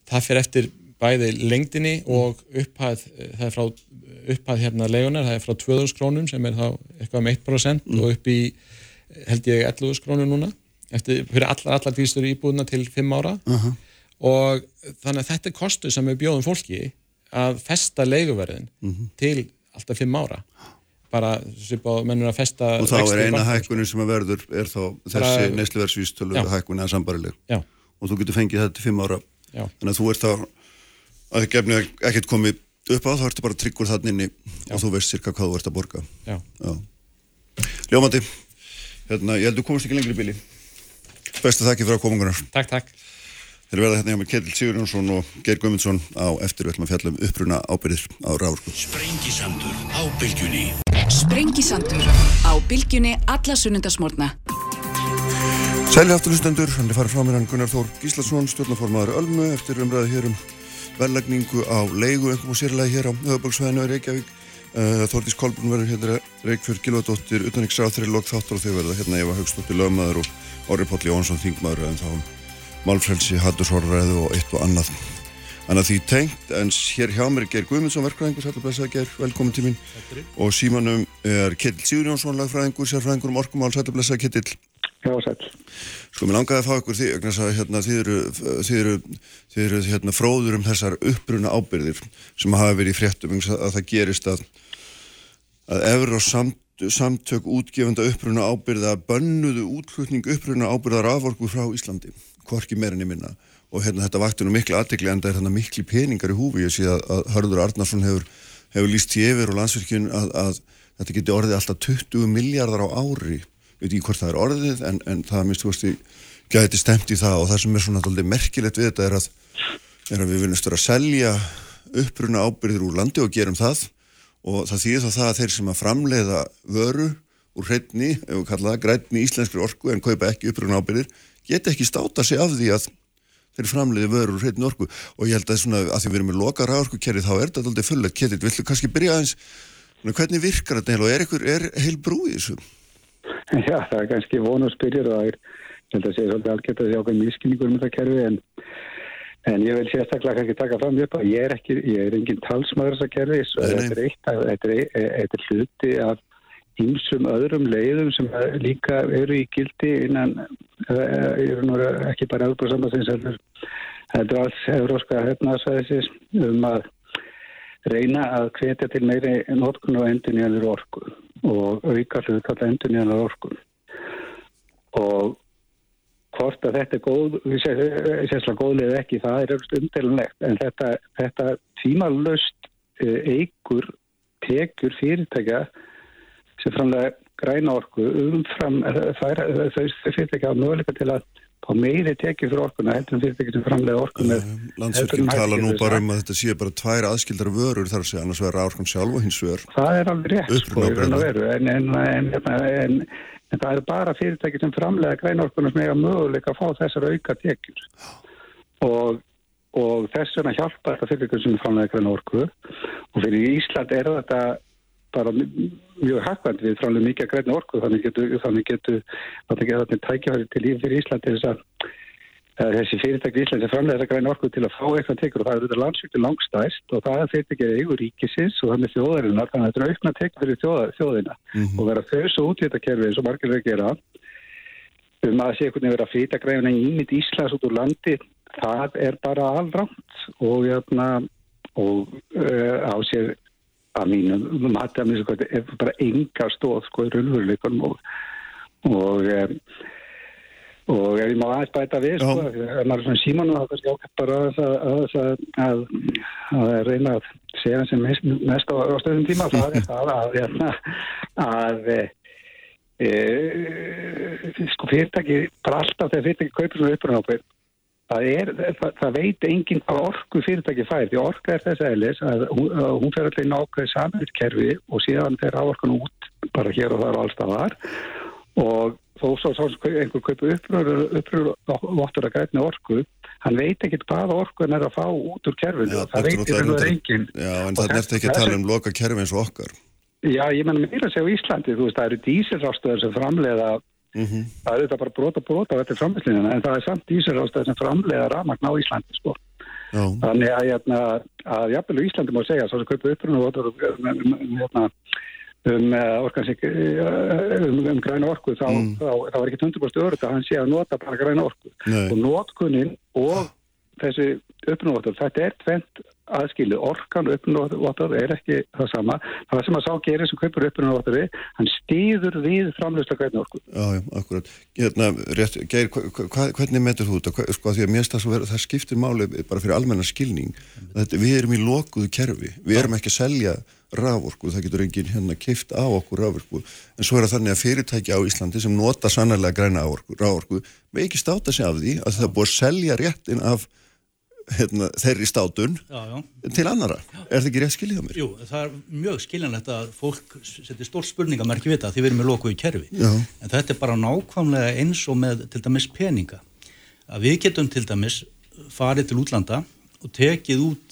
það fyrir eftir bæði lengdinni og upphæð, eh, það er frá upphæð hérna leigunar, það er frá 2000 krónum sem er þá eitthvað um 1% og upp í eh, held ég 11.000 krónur núna eftir, fyrir allar, allar dýrstur íbúðuna til 5 ára. Uh og þannig að þetta er kostu sem við bjóðum fólki að festa leiguverðin til alltaf 5 ára. Bara svipað mennur að festa Og þá er eina hækkunin sem að verður er þá þessi Bara- neysluverðsvístölu Já. hækkun eða sambarileg Já, og þú getur fengið þetta til fimm ára. Já, þannig að þú ert þá að gefnið ekkert komið upp á þá ertu bara tryggur þannig inni og þú veist cirka hvað þú ert að borga. Já. Já. Ljómandi hérna, ég held að þú komast ekki lengri í bíli Bestu þakki fyrir að komungunar Takk, takk Þeir verða hérna hjá með Ketil Sigurjónsson og Geir Gumundsson á eftirvöldum að fjallum uppruna ábyrðir á rávorku. Sprengisandur á bylgjunni. Sprengisandur á bylgjunni alla sunnundasmórna. Sæli afturlustendur, hann er farið frá mér hann Gunnar Þór Gíslason, stjórnaformaður Ölmu eftir umræði hér um verðlagningu á leigu, einhverjum og sérlega hér á höfuborgsvæðinu í Reykjavík. Uh, Þórtís Kolbrun verður hérna Reykjörg Gilvardóttir, utanriksráþri lók þáttur og þau verða hérna Eva Haugstóttir lögmaður og Orri Póll Jónsson þingmaður en þá málfrelsi, hattusorðræðu og eitt og annað. Annað því tengt, en hér hjá mér er Geir Guðmundsson, verkfræðingur, sætla blessaði Geir, velkomin til mín. Og símanum er Kettil Sigurjónsson, lagfræðingur, sérfræðingur um orkumál, sætla blessaði Kettil. Já, sæl. Sko, mér langaði að fá ykkur því, að hérna, þið eru, þið eru, þið eru hérna, fróður um þessar uppbruna ábyrðir sem hafa verið í fréttum að það gerist að, að efur og samt, samtök útgefanda uppbruna ábyrða bönnuðu útflutning uppbruna ábyrðar aforku frá Íslandi hvorki meirinni minna. Og hérna þetta vakti nú miklu aðdegli en það er hérna miklu peningar í húfi. Ég sé að, að Hörður Arnarsson hefur, hefur líst í yfir og landsverkjun að, að þetta geti orðið alltaf 20 miljardar á ári. Veit ekki hvort það er orðið en, en það minnst þú veist ég gæti stemt í það. Og það sem er svona alltaf merkilegt við þetta er að, er að við viljumst vera að selja uppruna ábyrðir úr landi og gerum það og það þýðir þá það að þeir sem að framleiða vöru úr hreitni, ef við kallaðum það, grætni íslenskri orku en kaupa ekki uppruna ábyrðir geta ekki státa sig af því að þeir framleiði vörur og hreitn orku. Og ég held að, svona, að því við erum með loka ráorkukerri þá er þetta alltaf fullt kettit, villu kannski byrja aðeins hvernig virkar þetta heil og er, ykkur, er heil brú í þessu? Já, það er kannski vonu að spyrja það er, ég held að segja svolítið algjört að það er ákveð mískinningur um þetta kerfi en, en ég vil sérstaklega kannski taka fram upp að ég er ekki, ég er engin talsmaður þessa kerfi, þetta er eitt, þetta er, þetta er hluti af ímsum öðrum leiðum sem líka eru í gildi innan uh, ekki bara Európa-sambansins heldur alls Európska hefnarsvæðisins um að reyna að hvetja til meiri notkun og endur nýjanir orku og auka hlut alltaf endur nýjanar orku. Og hvort að þetta er góð sérstaklega góðlega ekki, það er umdelunlegt en þetta, þetta tímalust eigur tekur fyrirtækja sem framlega græna orku umfram þau fyrirtækja á möguleika til að á meiri tekið fyrir orkuna heldur en fyrirtækja sem framlega orku með Landsverkjum tala nú bara um að þetta sé bara tvær aðskildar vörur þar að segja annars verður orkan sjálf og hins vegar Það er alveg rétt sko, en, en, en, en það er bara fyrirtæki sem framlega græna orkuna sem eiga möguleika að fá þessar auka tekjur. Og og þess vegna hjálpa þetta fyrirtæki sem framlega græna orku og fyrir Ísland er þetta bara mjög hakkvæmt við frálega mikið að græna orku þannig getur þetta tækjafæri til líf fyrir Íslandi þess að þessi fyrirtæki Íslandi framlega þess að græna orku til að fá eitthvað tekur og það er þetta landsvíktu langstæst og það er fyrirtæki eigur ríkisins og það með þjóðarinnar þannig að þetta er aukna tekur fyrir þjóða, þjóðina mm -hmm. og vera þau svo út í þetta kerfi eins og margir að gera um að sé einhvern veginn vera að fýta græna ímynd Íslands út úr landi það er bara allrámt og, jöfna, og uh, á sér að mínu mati að mér sko er bara enga stóð sko í raunveruleikunum og og, um, og ef ég má aðeins bæta við sko, ef maður er svona síman og það er kannski ákveð bara að, að, að, að reyna að segja sem mest, mest á, á stöðum tíma það er það að hérna, að e, e, sko fyrirtæki bara alltaf þegar fyrirtæki kaupir svona upprunápið Það, er, það, það veit enginn hvað orku fyrirtæki fær því orka er þess aðeins að hún, fer allir nákvæði samverðkerfi og síðan fer áorkan út bara hér og þar og allstafar og þó svo einhver kaupu uppröður vottur að gætna orku hann veit ekkert hvaða orku hann er að fá út úr kerfinu Já, það veit einhver enginn Já, en það er ekki að tala um loka kerfi eins og okkar Já, ég menn mér að segja á Íslandi þú veist, það eru dísilrástöðar sem framleiða Mm -hmm. Það er þetta bara brota brota þetta framlýslinina en það er samt ísirástöð sem framlega ramagn á Íslandi sko. Þannig að, hérna, að jafnvel í Íslandi má segja svo sem kaupa upprunn og hérna, um, um, um græna orku þá, mm. þá, þá, þá er ekki 100% öðru að hann sé að nota bara græna orku. Nei. og notkunnin og þessi upprunn þetta er tvent aðskilu orkan uppnóttur er ekki það sama. Það sem að sá gerir sem kaupur uppnóttur hann stýður við framlösta græni orku. Já, já, akkurat. Hérna, rétt, Geir, hvernig metur þú þetta? Sko því að mér verið það skiptir máli bara fyrir almenna skilning. Þetta, við erum í lokuðu kerfi, við erum ekki að selja raforku, það getur enginn hérna keift á okkur raforku, en svo er það þannig að fyrirtæki á Íslandi sem nota sannlega græna raforku, við ekki státa sig af því að það búið að selja réttin af hérna, þeirri státun já, já. til annara. Já. Er það ekki rétt skiljað mér? Jú, það er mjög skiljanlegt að fólk setur stór spurningamerki við það því við erum með lokuð í kerfi. En þetta er bara nákvæmlega eins og með til dæmis peninga. Að við getum til dæmis farið til útlanda og tekið út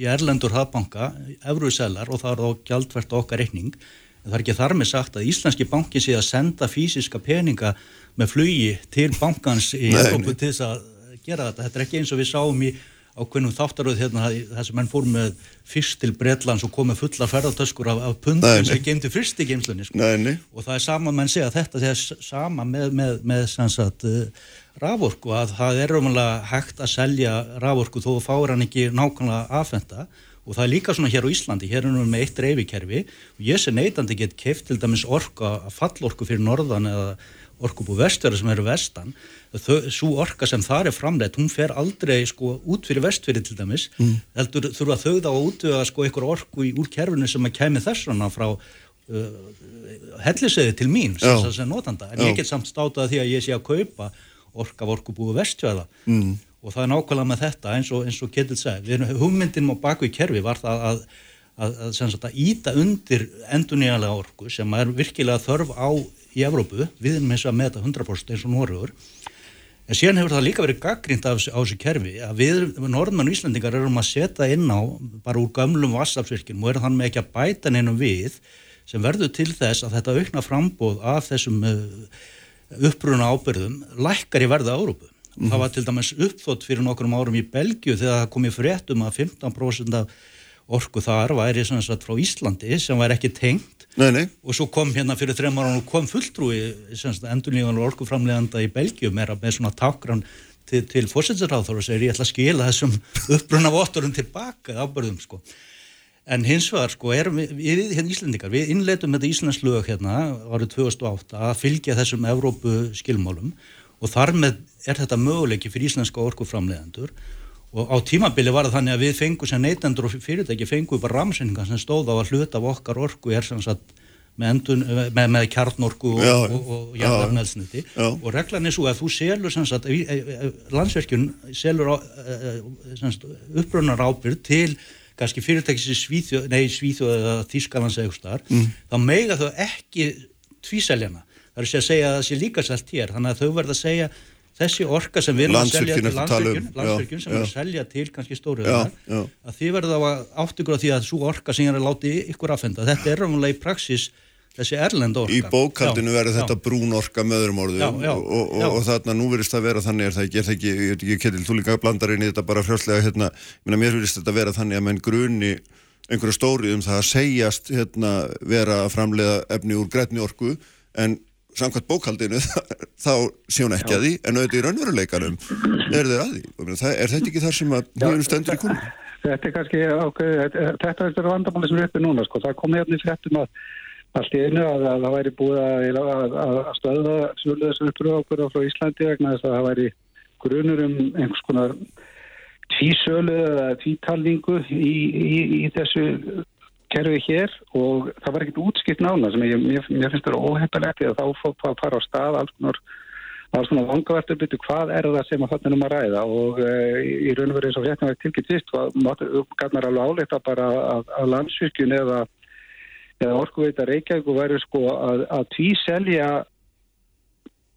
í Erlendur hafbanka, Evruselar og það er þá gjaldvert okkar reikning. En það er ekki þar með sagt að Íslenski banki sé að senda fysiska peninga með flugi til bankans í Európu til þess að gera þetta. Þetta er ekki eins og við sáum í ákveðnum þáttaröð hérna þess að mann fór með fyrst til Breitlands og komið fulla ferðartöskur af, af pundin sem gemdi fyrst í geimslunni sko. og það er sama, mann segja þetta það er sama með, með, með sannsagt uh, raforku að það er umhverfað hægt að selja raforku þó fáir hann ekki nákvæmlega aðfenda og það er líka svona hér á Íslandi, hér erum við með eitt reyfikerfi og ég sé neytandi gett keift til dæmis orka, fallorku fyrir norðan eða orkubú vestverðar sem eru vestan svo orka sem þar er framleitt hún fer aldrei sko út fyrir vestfyrir til dæmis mm. heldur þurfa þau þá að útvöða sko einhver orku í, úr kerfinu sem að kemi þessana frá uh, hellisöði til mín sem, sem notanda en Já. ég get samt státað því að ég sé að kaupa orka af orkubúi vestfjörða mm. og það er nákvæmlega með þetta eins og, og Ketil segi, hugmyndin á baku í kerfi var það að að, að, að íta undir endunýjanlega orku sem er virkilega þörf á í Evrópu, við erum eins og að meta 100% eins og Norröður en síðan hefur það líka verið gaggrínt á þessu kerfi að við, norðmenn og Íslandingar erum að setja inn á bara úr gamlum vassafsvirkjum og erum þannig ekki að bæta neinum við sem verður til þess að þetta aukna frambóð af þessum uh, uppruna ábyrðum lækkar í verða Európu. Mm -hmm. Það var til dæmis uppþótt fyrir nokkrum árum í Belgiu þegar það kom í fréttum að 15% af orku þar væri frá Íslandi sem væri ekki tengt nei, nei. og svo kom hérna fyrir þrejum ára og kom fulltrúi endurlíðan orkuframleganda í Belgium með svona tákran til, til fórsættisráður og segir ég ætla að skila þessum uppbrunna voturum tilbaka ábyrðum sko en hins vegar sko erum við, hérna Íslandikar við innleitum þetta Íslands lög hérna árið 2008 að fylgja þessum Evrópu skilmálum og þar með er þetta möguleiki fyrir íslenska orkuframlegandur og á tímabili var það þannig að við fengum sem neytendur og fyrirtæki fengum bara ramsendingar sem stóð á að hluta af okkar orku er sem sagt með, endun, með, með kjarnorku og, og, og, jarðarnælsniti og reglan er svo að þú selur sem sagt e, e, landsverkjun selur uppbrunnar ábyrg til kannski fyrirtæki sem Svíþjóð, nei Svíþjóð eða Þískalands eða eitthvað mm. þá meiga þau ekki tvíseljana það er að segja að það sé líka selt hér þannig að þau verða að segja þessi orka sem við erum að selja til um, landsverkjun sem við erum að selja til kannski stóruðar, að þið verða að átt ykkur á því að svo orka sem ég er að láti ykkur aðfenda, þetta er ráðanlega í praksis þessi erlend orka. Í bókaldinu verður þetta brún orka með öðrum orðum og, og, og, og þarna nú verðist það vera þannig er það ekki, er það ekki, ég veit ekki, Ketil, þú líka blandar inn í þetta bara frjálslega, hérna, mér verðist þetta vera þannig að menn gruni einhverju stórið um það að segjast hérna, vera að framleiða efni úr grætni orku en samkvæmt bókaldinu þá sé hún ekki Já. að því en auðvitað í raunveruleikanum er þeir að því er þetta ekki þar sem að hún stendur í konu? Þetta er kannski ákveð þetta er þetta vandamáli sem er uppi núna sko. það kom hérna í frettum að allt í einu að það væri búið að, að, að stöða svölu þessu uppröðu frá Íslandi vegna þess að það væri grunur um einhvers konar tvísölu eða tvítalningu í, í, í þessu kerfi hér og það var ekkert útskipt nána sem ég, mér, mér finnst þetta óheppilegt eða þá það að fara á stað alls konar, konar vangavertur byrju hvað er það sem að þarna um að ræða og e, í raun og verið eins og hérna var tilkynnt vist og kannar alveg áleita bara að, að landsvirkjun eða, eða orkuveita Reykjavík væri sko að, að tvíselja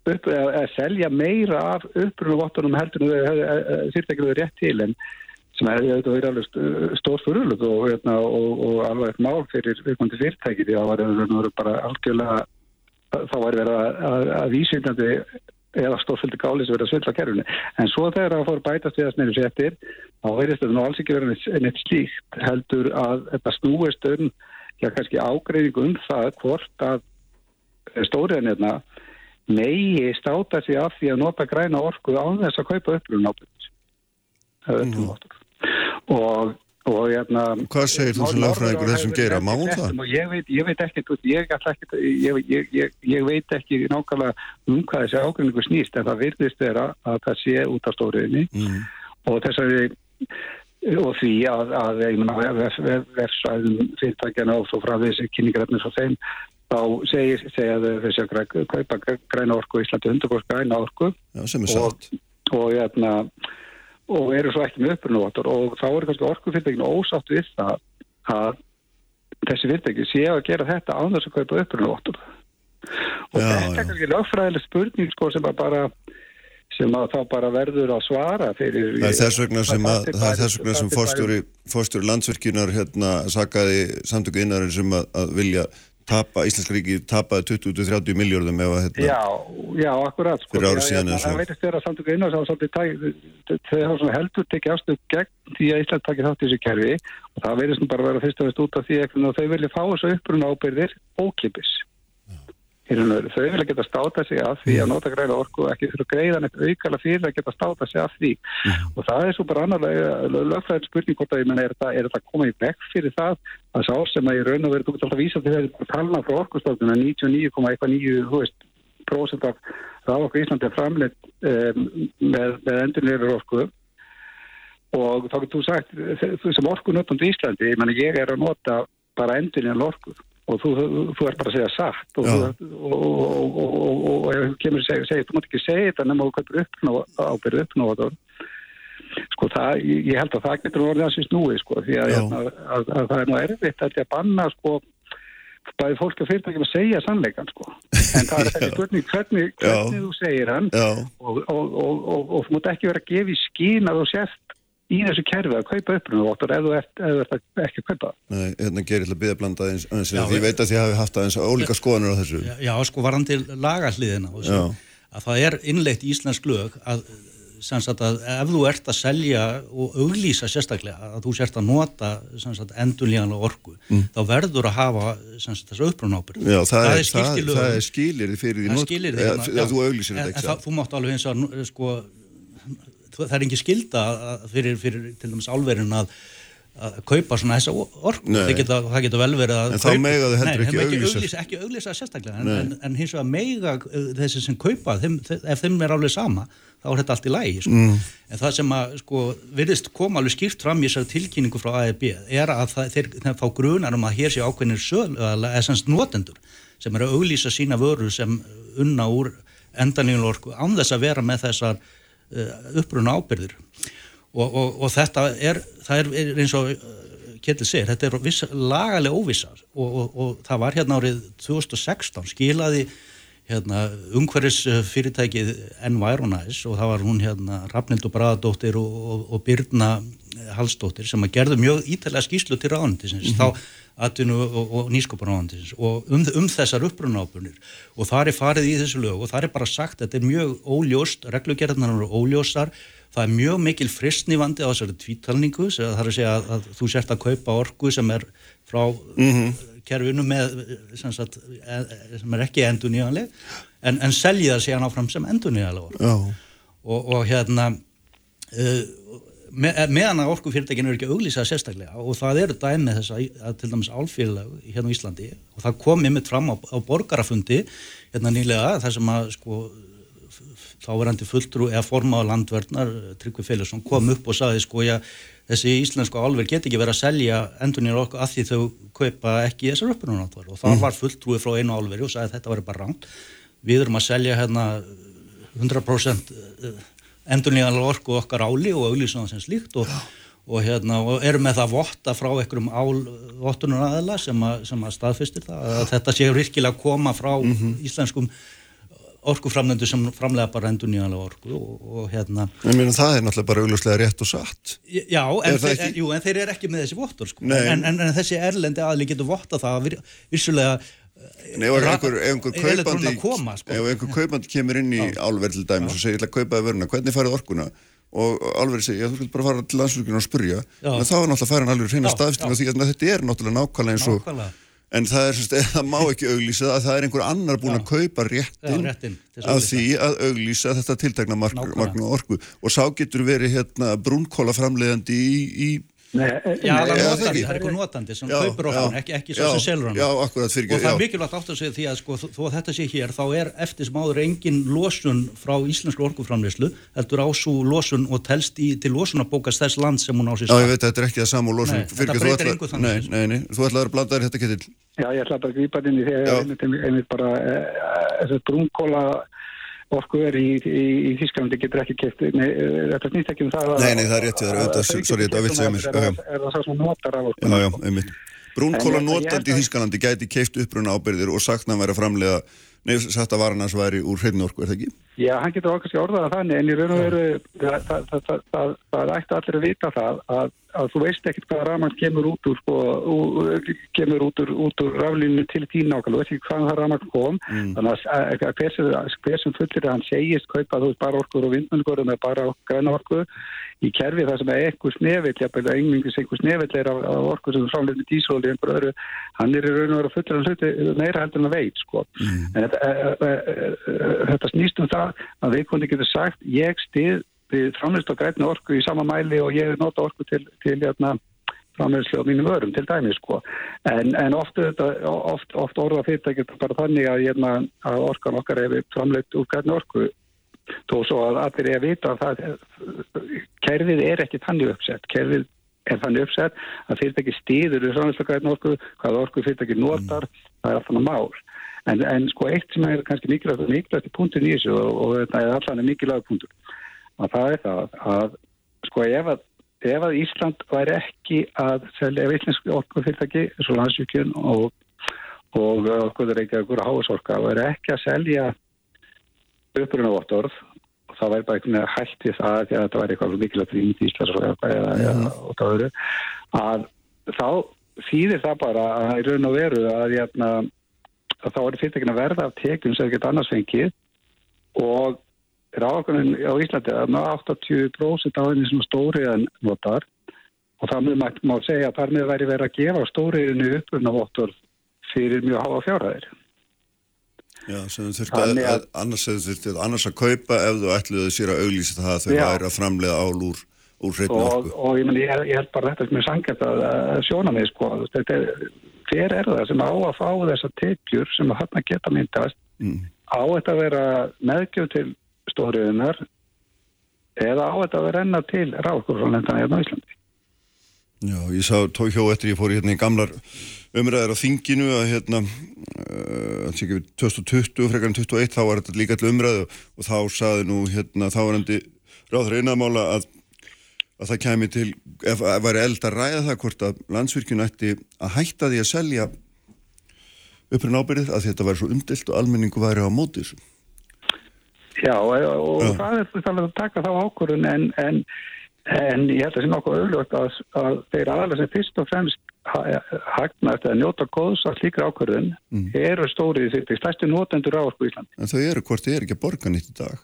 upp, að selja meira af upprunum vottunum heldur en þurftekið rétt til en sem hefði auðvitað verið alveg stór fyrirlug og, hérna, og, og alveg eitt mál fyrir viðkondi fyrirtæki því að það var bara algjörlega þá var verið að, að, að vísindandi eða stórföldi gáli sem verið að svölda kerfinu. En svo þegar það fór bætast við að snurðu settir þá verðist þetta nú alls ekki verið neitt slíkt heldur að þetta snúist um já kannski ágreiðing um það hvort að stóriðanirna megi státa sig af því að nota græna orku án þess að kaupa upplun ábyrgis það er þetta mm og og hérna hvað segir þú sem lagfræðingur þessum gera, má hún það? Ég veit, ég veit ekki, ég, ég, ég veit ekki nákvæmlega um hvað þessi ágrinningu snýst en það virðist vera að það sé út af stóriðinni mm. og þessari og því að, að verðsvæðum fyrirtækjana og svo frá þessi kynningarefnir svo þeim þá segir, segja þessi að kaupa græna orku í Íslandi 100% græna orku Já, sem er satt og, og hérna og eru svo ekki með upprunavottur og þá eru kannski orkufyrirtækinu ósátt við það að þessi fyrirtæki séu að gera þetta án þess að kaupa upprunavottur og já, þetta er kannski lögfræðileg spurning sko sem að bara sem að þá bara verður að svara fyrir það er þess vegna sem, að, það er þess vegna sem fórstjóri, fórstjóri landsverkinar hérna sagaði samtöku innarinn sem að, að vilja tapa, Íslenska ríki tapaði 20-30 miljardum að hérna Já, já, akkurat sko, Það veitist að samtöku inn á þess að heldur tekið ástöð gegn því að Ísland takir þátt í þessu kerfi. Og það veitist bara að vera fyrst og fyrst út af því að þau vilja fá þessu uppruna ábyrðir ókipis Þau vilja geta státa sig af því að nota græna orku ekki fyrir að greiða neitt aukala fyrir að geta státa sig af því. Mm. og það er svo bara annarlega lögfræðin spurning hvort að ég menna er þetta að koma í vekk fyrir það að sá sem að ég raun og verið þú getur alltaf að vísa til þessi talna frá orkustofnuna 99,9% af það okkur Íslandi er framleitt um, með, með endurleira orku. Og þá getur þú sagt þú sem orku notandu Íslandi, ég menna ég er að nota bara endurleira orku og þú, þú ert bara að segja satt og, og, og, og ef kemur að segja, segja þú mátt ekki segja þetta nema þú kaupir ábyrðu uppnáður sko það, ég held að það getur orðið að síst núi sko því að, að, að, að það er nú erfitt að banna sko bæði fólk og fyrirtækjum að segja sannleikan sko. En það er þetta spurning hvernig, hvernig þú segir hann og þú mátt ekki vera að gefa í skín að þú sért í þessu kerfi að kaupa upprunavottur ef þú ert, ert ekki að kaupa Nei, hérna gerir alltaf byggðablanda eins og því. Ég veit að þið hafi haft aðeins ólíka skoðanur á þessu. Já, já sko varan til lagarliðina að það er innleitt íslensk lög að, sagt, að ef þú ert að selja og auglýsa sérstaklega að þú sért að nota endurlíðanlega orgu mm. þá verður að hafa þessu upprunábyrg Já, það, það er skilir það er skilir fyrir því því að þú auglýsir þetta Þú mátt alveg eins og sko það er ekki skilda fyrir, fyrir til dæmis álverðin að að kaupa svona þessa orku það geta, það geta vel verið að en þá mega þau heldur ekki auglýsa ekki auglýsa sérstaklega en, en, en hins vegar mega uh, þessi sem kaupa þeim, ef þeim er alveg sama þá er þetta allt í lægi sko. mm. en það sem að sko virðist koma alveg skýrt fram í þessari tilkynningu frá AEB er að það, þeir, þeir fá grunar um að hér sé ákveðinir söl eða semst notendur sem eru að auglýsa sína vörur sem unna úr endanígun orku án þess að vera með þessar uppruna ábyrðir og, og, og þetta er, er eins og eh, Ketil segir, þetta er viss, lagalega óvissar og, og það var hérna árið 2016 skilaði hérna, umhverfis fyrirtækið Environize og það var hún hérna Rafnildur Bradadóttir og Byrna Hallstóttir sem að gerðu mjög ítalega skýslu til ráðandisins mm -hmm. þá atvinnu og, og nýskoparáðandisins og um, um þessar uppbrunápunir og það er farið í þessu lög og það er bara sagt að þetta er mjög óljóst, reglugerðarnar eru óljósar, það er mjög mikil fristnývandi á þessari tvítalningu það er að segja að, að þú sért að kaupa orgu sem er frá mm -hmm. kerfinu með sem, sagt, e, e, sem er ekki endur nýjanleg en, en selja það síðan áfram sem endur nýjanleg og, og hérna uh, meðan að orkufyrirtækinu er ekki auglýsað sérstaklega og það eru dæmið þess að til dæmis álfélag hérna í Íslandi og það kom yfir fram á, á borgarafundi hérna nýlega þar sem að sko þáverandi fulltrú eða formáða landverðnar Tryggvi Félagsson kom upp og saði sko já þessi íslensku álverð get ekki verið að selja endurnir okkur að því þau kaupa ekki þessar upprunnáttvar og það mm. var fulltrúi frá einu álverði og sagði þetta var bara ránt við erum að selja hérna 100% endurníðanlega orku okkar áli og auðlýsum það sem slíkt og, og, hérna, og erum með það votta frá einhverjum ávottunar aðela sem, að, sem að staðfistir það að þetta sé virkilega að koma frá mm -hmm. íslenskum orkuframlendu sem framlega bara endur nýjanlega orku og, og hérna En það er náttúrulega bara augljóslega rétt og satt Já, en, þeir, ekki... jú, en þeir eru ekki með þessi vottur sko. en, en, en þessi erlendi aðli getur votta það vissulega Nei, ef einhver, einhver kaupandi koma, sko. ef einhver kaupandi kemur inn í álverð til dæmis og segir, ég ætla að kaupaði vöruna, hvernig farið orkuna? Og álverði segir, já, þú skulle bara fara til landsfluginu og spurja, en þá er náttúrulega hann alveg reyna staðstíma því að þetta er náttúrulega nákvæmlega eins og en það er svona, það má ekki auglýsa að það er einhver annar búin að kaupa réttin, réttin að því að auglýsa þetta tiltakna magna orku. Og sá getur verið hérna brúnkóla framleiðandi í, í Nei, já, það er notandi, það er eitthvað notandi sem já, kaupir orkun, ekki, ekki svo sem selur hann Og það er mikilvægt átt að segja því að sko, þó að þetta sé hér, þá er eftir sem áður engin losun frá íslensku orkuframleyslu heldur ású losun og telst í, til losunabókast þess land sem hún á sér Já, ég veit, þetta er ekki það saman losun Nei, þetta breytir einhver þannig Nei, nei, nei, þú ætlaður að blanda þér þetta getil Já, ég ætlaði bara að grípa inn í því einmitt bara eh, brúnkóla orku er í, í, í Þísklandi getur ekki kæft þetta snýst ekki um það Nei, nei, það er rétt, það er auðvitað, sorry, þetta vitsið um er það það sem notar af orku Já, já, einmitt Brúnkóla notandi í Þísklandi gæti kæft uppruna ábyrðir og sagt að vera framlega nefnst að varan hans væri úr hreinu orku, er það ekki? Já, hann getur okkar skil orðað að þannig en í raun og veru það, ætti allir að vita það að, að þú veist ekkert hvaða raman kemur út úr sko, kemur út úr, úr raflinu til tína okkar, þú veist ekki hvaðan það raman kom mm. þannig að hver sem, hver sem fullir að hann segist kaupa þú veist bara orkur og vindmjölugur eða bara græna orku í kerfi það sem er eitthvað snefill, jafnveg einmingus eitthvað snefill er af orku sem framleiti dísóli einhver öðru, hann er í raun og veru fullir að hluti meira heldur en að veit sko. mm. en þetta, e, e, e, þetta snýst um það að veikundi getur sagt ég stið við framleist og grætna orku í sama mæli og ég nota orku til, til jæna, framleyslu á mínum örum til dæmi sko. en, en oft, oft, oft orða fyrirtækjum bara þannig að, jæna, að orkan okkar hefur framleitt úr grætna orku þó svo að allir er að vita að það, kerfið er ekki þannig uppsett kerfið er þannig uppsett að fyrirtæki stýður orku hvaða orku fyrirtæki notar mm. það er alltaf mál En, en sko eitt sem er kannski mikilvægt mikilvægt í punktin í þessu og, og þetta er allan mikilvægt punktur og það er það að sko ef að, ef að Ísland væri ekki að selja ef íslensk orkufyrirtæki eins og landsvíkjun og, og okkur er ekki að góra hásorka væri ekki að selja uppruna vottorð og það væri bara einhvern veginn hægt í það að þetta væri eitthvað mikilvægt í Íslands og það eru að þá þýðir það bara að í raun og veru að ég hérna, að þá er fyrirtekin að verða af tekjum sem geta annars fengið og ráðakunin á Íslandi að ná 80% á henni sem stóriðan notar og það mjög má segja að þar með væri verið að gefa stóriðinu upprunavottur fyrir mjög háa fjárhæðir. Já, sem þú þurfti að, að annars, þurfti, annars að kaupa ef þú ætluðu sér að auglýsa það að þau væri að framlega ál úr, úr hreitni og, og ég, meni, ég, ég held bara þetta sem er sangjart að, að sjóna mig sko, þetta er hver er það sem á að fá þessar tekjur sem að hann geta myndast? Mm. á þetta að vera meðgjöf til stóriðunar eða á þetta að vera enna til ráðskóðsvonlendana hérna á Íslandi Já, ég sá, tók hjá eftir ég fór hérna í gamlar umræðar á þinginu að hérna uh, 2020, frekarinn 2021 þá var þetta líka til umræðu og þá saði nú hérna þá var hendi ráður einamála að að það kemi til, ef það væri eld að ræða það hvort að landsvirkjun ætti að hætta því að selja upprinn ábyrðið að þetta væri svo umdilt og almenningu væri á móti þessu. Já, og Já. það er það að taka þá ákvörðun en, en, en ég held að það sé nokkuð auðvögt að, að þeir aðalega sem fyrst og fremst hagnast eða njóta góðs að slíkra ákvörðun mm. eru stórið því stærsti nótendur á Íslandi. En þau eru hvort þið er ekki að borga nýtt í dag?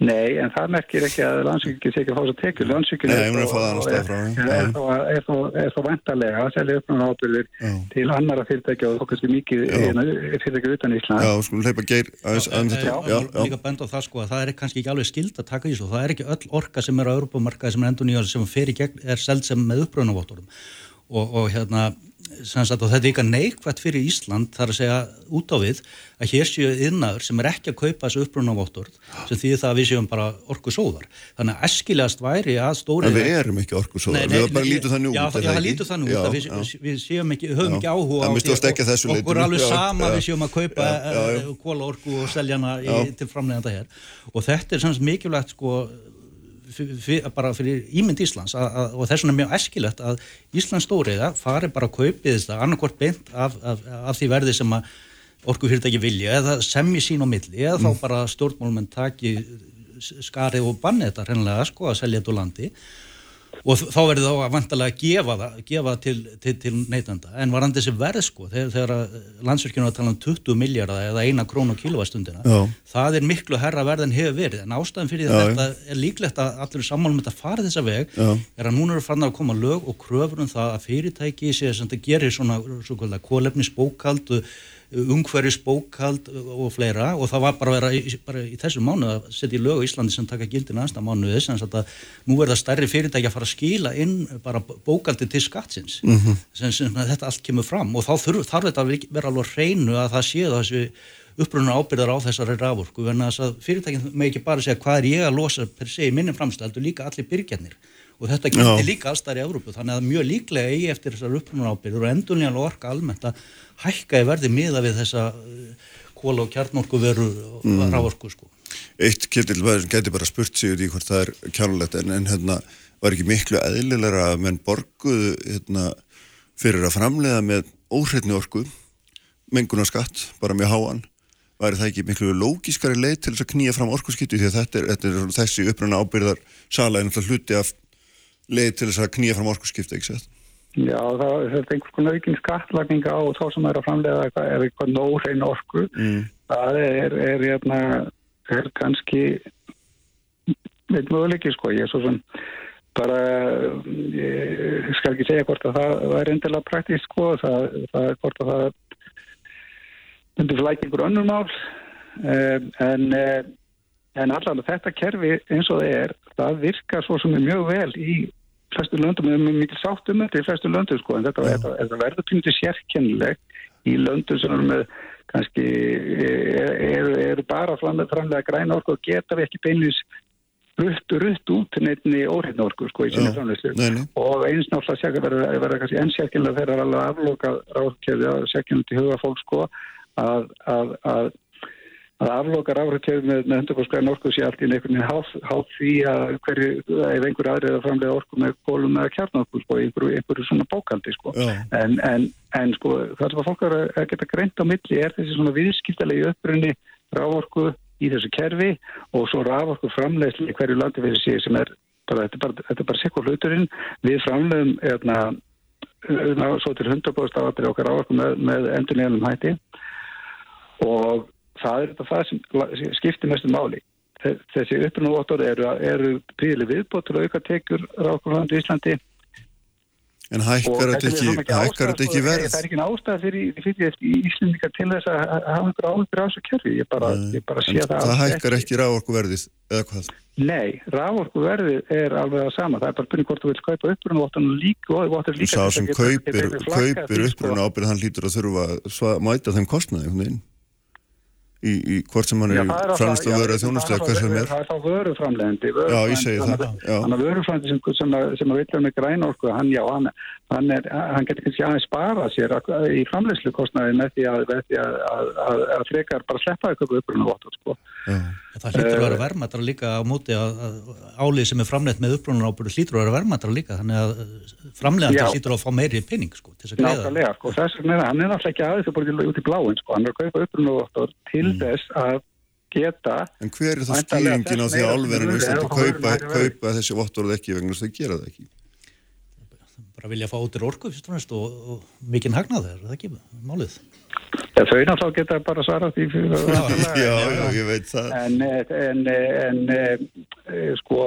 Nei, en það merkir ekki að landsvíkjum sé ekki að fá þess að tekja. Landsvíkjum er þá vendarlega að selja uppnáðan ábyrðir til annara fyrirtækja og okkar sem mikið fyrirtækja utan Ísland. Já, skulum leipa geir aðeins að þetta. Já, já. Líka benda á það sko að það er kannski ekki alveg skild að taka í þessu. Það er ekki öll orka sem er á Europamarkaði sem er endur nýjað sem fer í gegn er seld sem með uppbrunavottorum og, og hérna Sagt, og þetta er ykkar neikvægt fyrir Ísland þar að segja út á við að hér séu innaður sem er ekki að kaupa þessu upprunavottorð sem því það við séum bara orku sóðar. Þannig að eskilegast væri að stóri... En við erum ekki orku sóðar, við bara lítum þannig út. Já, það, það lítur þannig út að við, við séum ekki, höfum já. ekki áhuga á því okkur alveg sama já, við séum að kaupa kóla orku og selja hana til framleganda hér og þetta er sanns mikilvægt sko bara fyrir ímynd Íslands að, að, og þess vegna er mjög eskilegt að Íslands stóriða fari bara að kaupið þetta annarkort beint af, af, af því verði sem að orkufyrirtæki vilja eða semji sín á milli eða mm. þá bara stjórnmálmenn taki skarið og banni þetta hreinlega sko að selja þetta úr landi og þá verður þá að vantalega að gefa það, gefa til, til, til neytanda en var hann þessi verð sko þegar, þegar landsverkjum var að tala um 20 miljardar eða eina krón á kilowastundina það er miklu herra verð en hefur verið en ástæðan fyrir Já. þetta er líklegt að allir sammálum þetta fara þessa veg Já. er að núna eru farin að koma lög og kröfur um það að fyrirtæki sé að gera svona, svona kólefnisbókald ungverðis bókald og fleira. Og það var bara að vera í, bara í þessu mánu að setja í lögu Íslandi sem taka gildin aðstæða mánuði. Þess að nú verða stærri fyrirtæki að fara að skila inn bara bókaldi til skattsins. Mm -hmm. sem, sem þetta allt kemur fram. Og þá þurf, þarf þetta að vera alveg hreinu að það séu þessu upprunna ábyrðar á þessari raforku. En þess að fyrirtækinn með ekki bara segja hvað er ég að losa per se í minnum framstældu líka allir byrjarnir og þetta getur líka allstæðar í Európu þannig að mjög líklega eigi eftir þessar upprunna ábyrður og endurlega orka almennt að hækka í verði miða við þessa uh, kóla og kjarnorku veru mm. rávorku sko. Eitt getur bara spurt sig í hvort það er kjánulegt en, en hérna var ekki miklu eðlilega að menn borguðu hérna, fyrir að framlega með óhreitni orku menguna skatt, bara með háan var það ekki miklu lógískari leið til þess að knýja fram orkuskiptu því að þetta er, þetta er þessi uppröna ábyrðar sala en hluti af leið til þess að knýja fram orkuskiptu, ekki sett? Já, það er einhvers konar aukinn skattlagninga á þá sem er að framlega eitthvað, ef eitthvað nóhrein orku. Mm. það er, er, er, er kannski veit möguleiki sko, ég er svo sem bara ég skal ekki segja hvort að það er endilega praktísk sko, það, það er hvort að það myndir flækja einhver önnur mál. En, en allavega þetta kerfi eins og það er, það virka svo sem er mjög vel í flestu löndum, erum mikil sátt um þetta í flestu löndum sko, en þetta, þetta, þetta verður pynntið sérkennileg í löndum sem eru með kannski eru er bara framlega græna orku og geta við ekki beinlis rutt, rutt út nefni óreitna orku sko í sinni framlegslu og eins náttúrulega verður verða kannski enn sérkennilega þegar alveg afloka ráðkjöði að sérkennilega til huga fólk sko að, að, að að afloka ráðrættöfu með, með 100% orku sé allt í veginn hátt há því að hverju, ef einhver aðrið að framlega orku með kólum eða kjarnorku sko, einhverju, einhverju svona bókaldi sko. en, en, en sko það sem að fólk er að geta greint á milli er þessi svona viðskiptalegi upprunni rávorku í þessu kerfi og svo rávorku framlegsli hverju landi fyrir sig sem er bara, þetta er bara, þetta er bara sekkur hluturinn. Við framlegum eðna, eðna, svo til 100% áatrið okkar rávorku með, með endur nefnum hætti. Og það er þetta það sem skiptir mestu máli. Þessi upprunavottor eru, eru príðileg viðbótt til að auka tekjur rákurlandu í Íslandi. En hækkar þetta ekki, ekki, ekki verð? Það er ekki ástæða fyrir, fyrir Íslandika til þess að hafa einhver áhugur á þessu kerfi. Ég bara, ég bara sé það. Það hækkar ekki rávorkuverðið eða hvað? Nei, rávorkuverðið er alveg það sama. Það er bara byrjum hvort þú vil kaupa upprunavottornu líka og líka. Þú sá sem kaupir, kaupir upprunavottornu ábyrð hann lítur að þurfa að mæta þeim kostnaði um þinn í, í hvort sem hann er framstu vöru að þjónustu eða hvað sem er. Það er þá vöruframlegandi Já, ég segi það. Þannig að vöruframlegandi sem, sem, sem að vilja með grænorku hann, já, hann, hann, er, hann getur kannski aðeins spara sér í framlegslu kostnaði með því að, að, að, að frekar bara sleppa eitthvað uppruna vottur sko. Það hlýtur að vera eh, vermaðra líka á móti að álið sem er framlegt með uppruna ábúru hlýtur að vera vermaðra líka þannig að framlegandi hlýtur að fá meiri pinning sko, til þess að greiða. Sko, hann er náttúrulega ekki aðeins að búið út í bláin sko, að til mm. þess að geta En hver er það skýringin á því að álverðinu kaupa, kaupa þessi vottur ekki vegna þess að það gera það ekki? bara vilja fá út í orku fyrst og næst og, mikinn hagnað er það ekki málið ja, Þau náttúrulega geta bara svarað því já, já, já, ég veit það En, en, en, en sko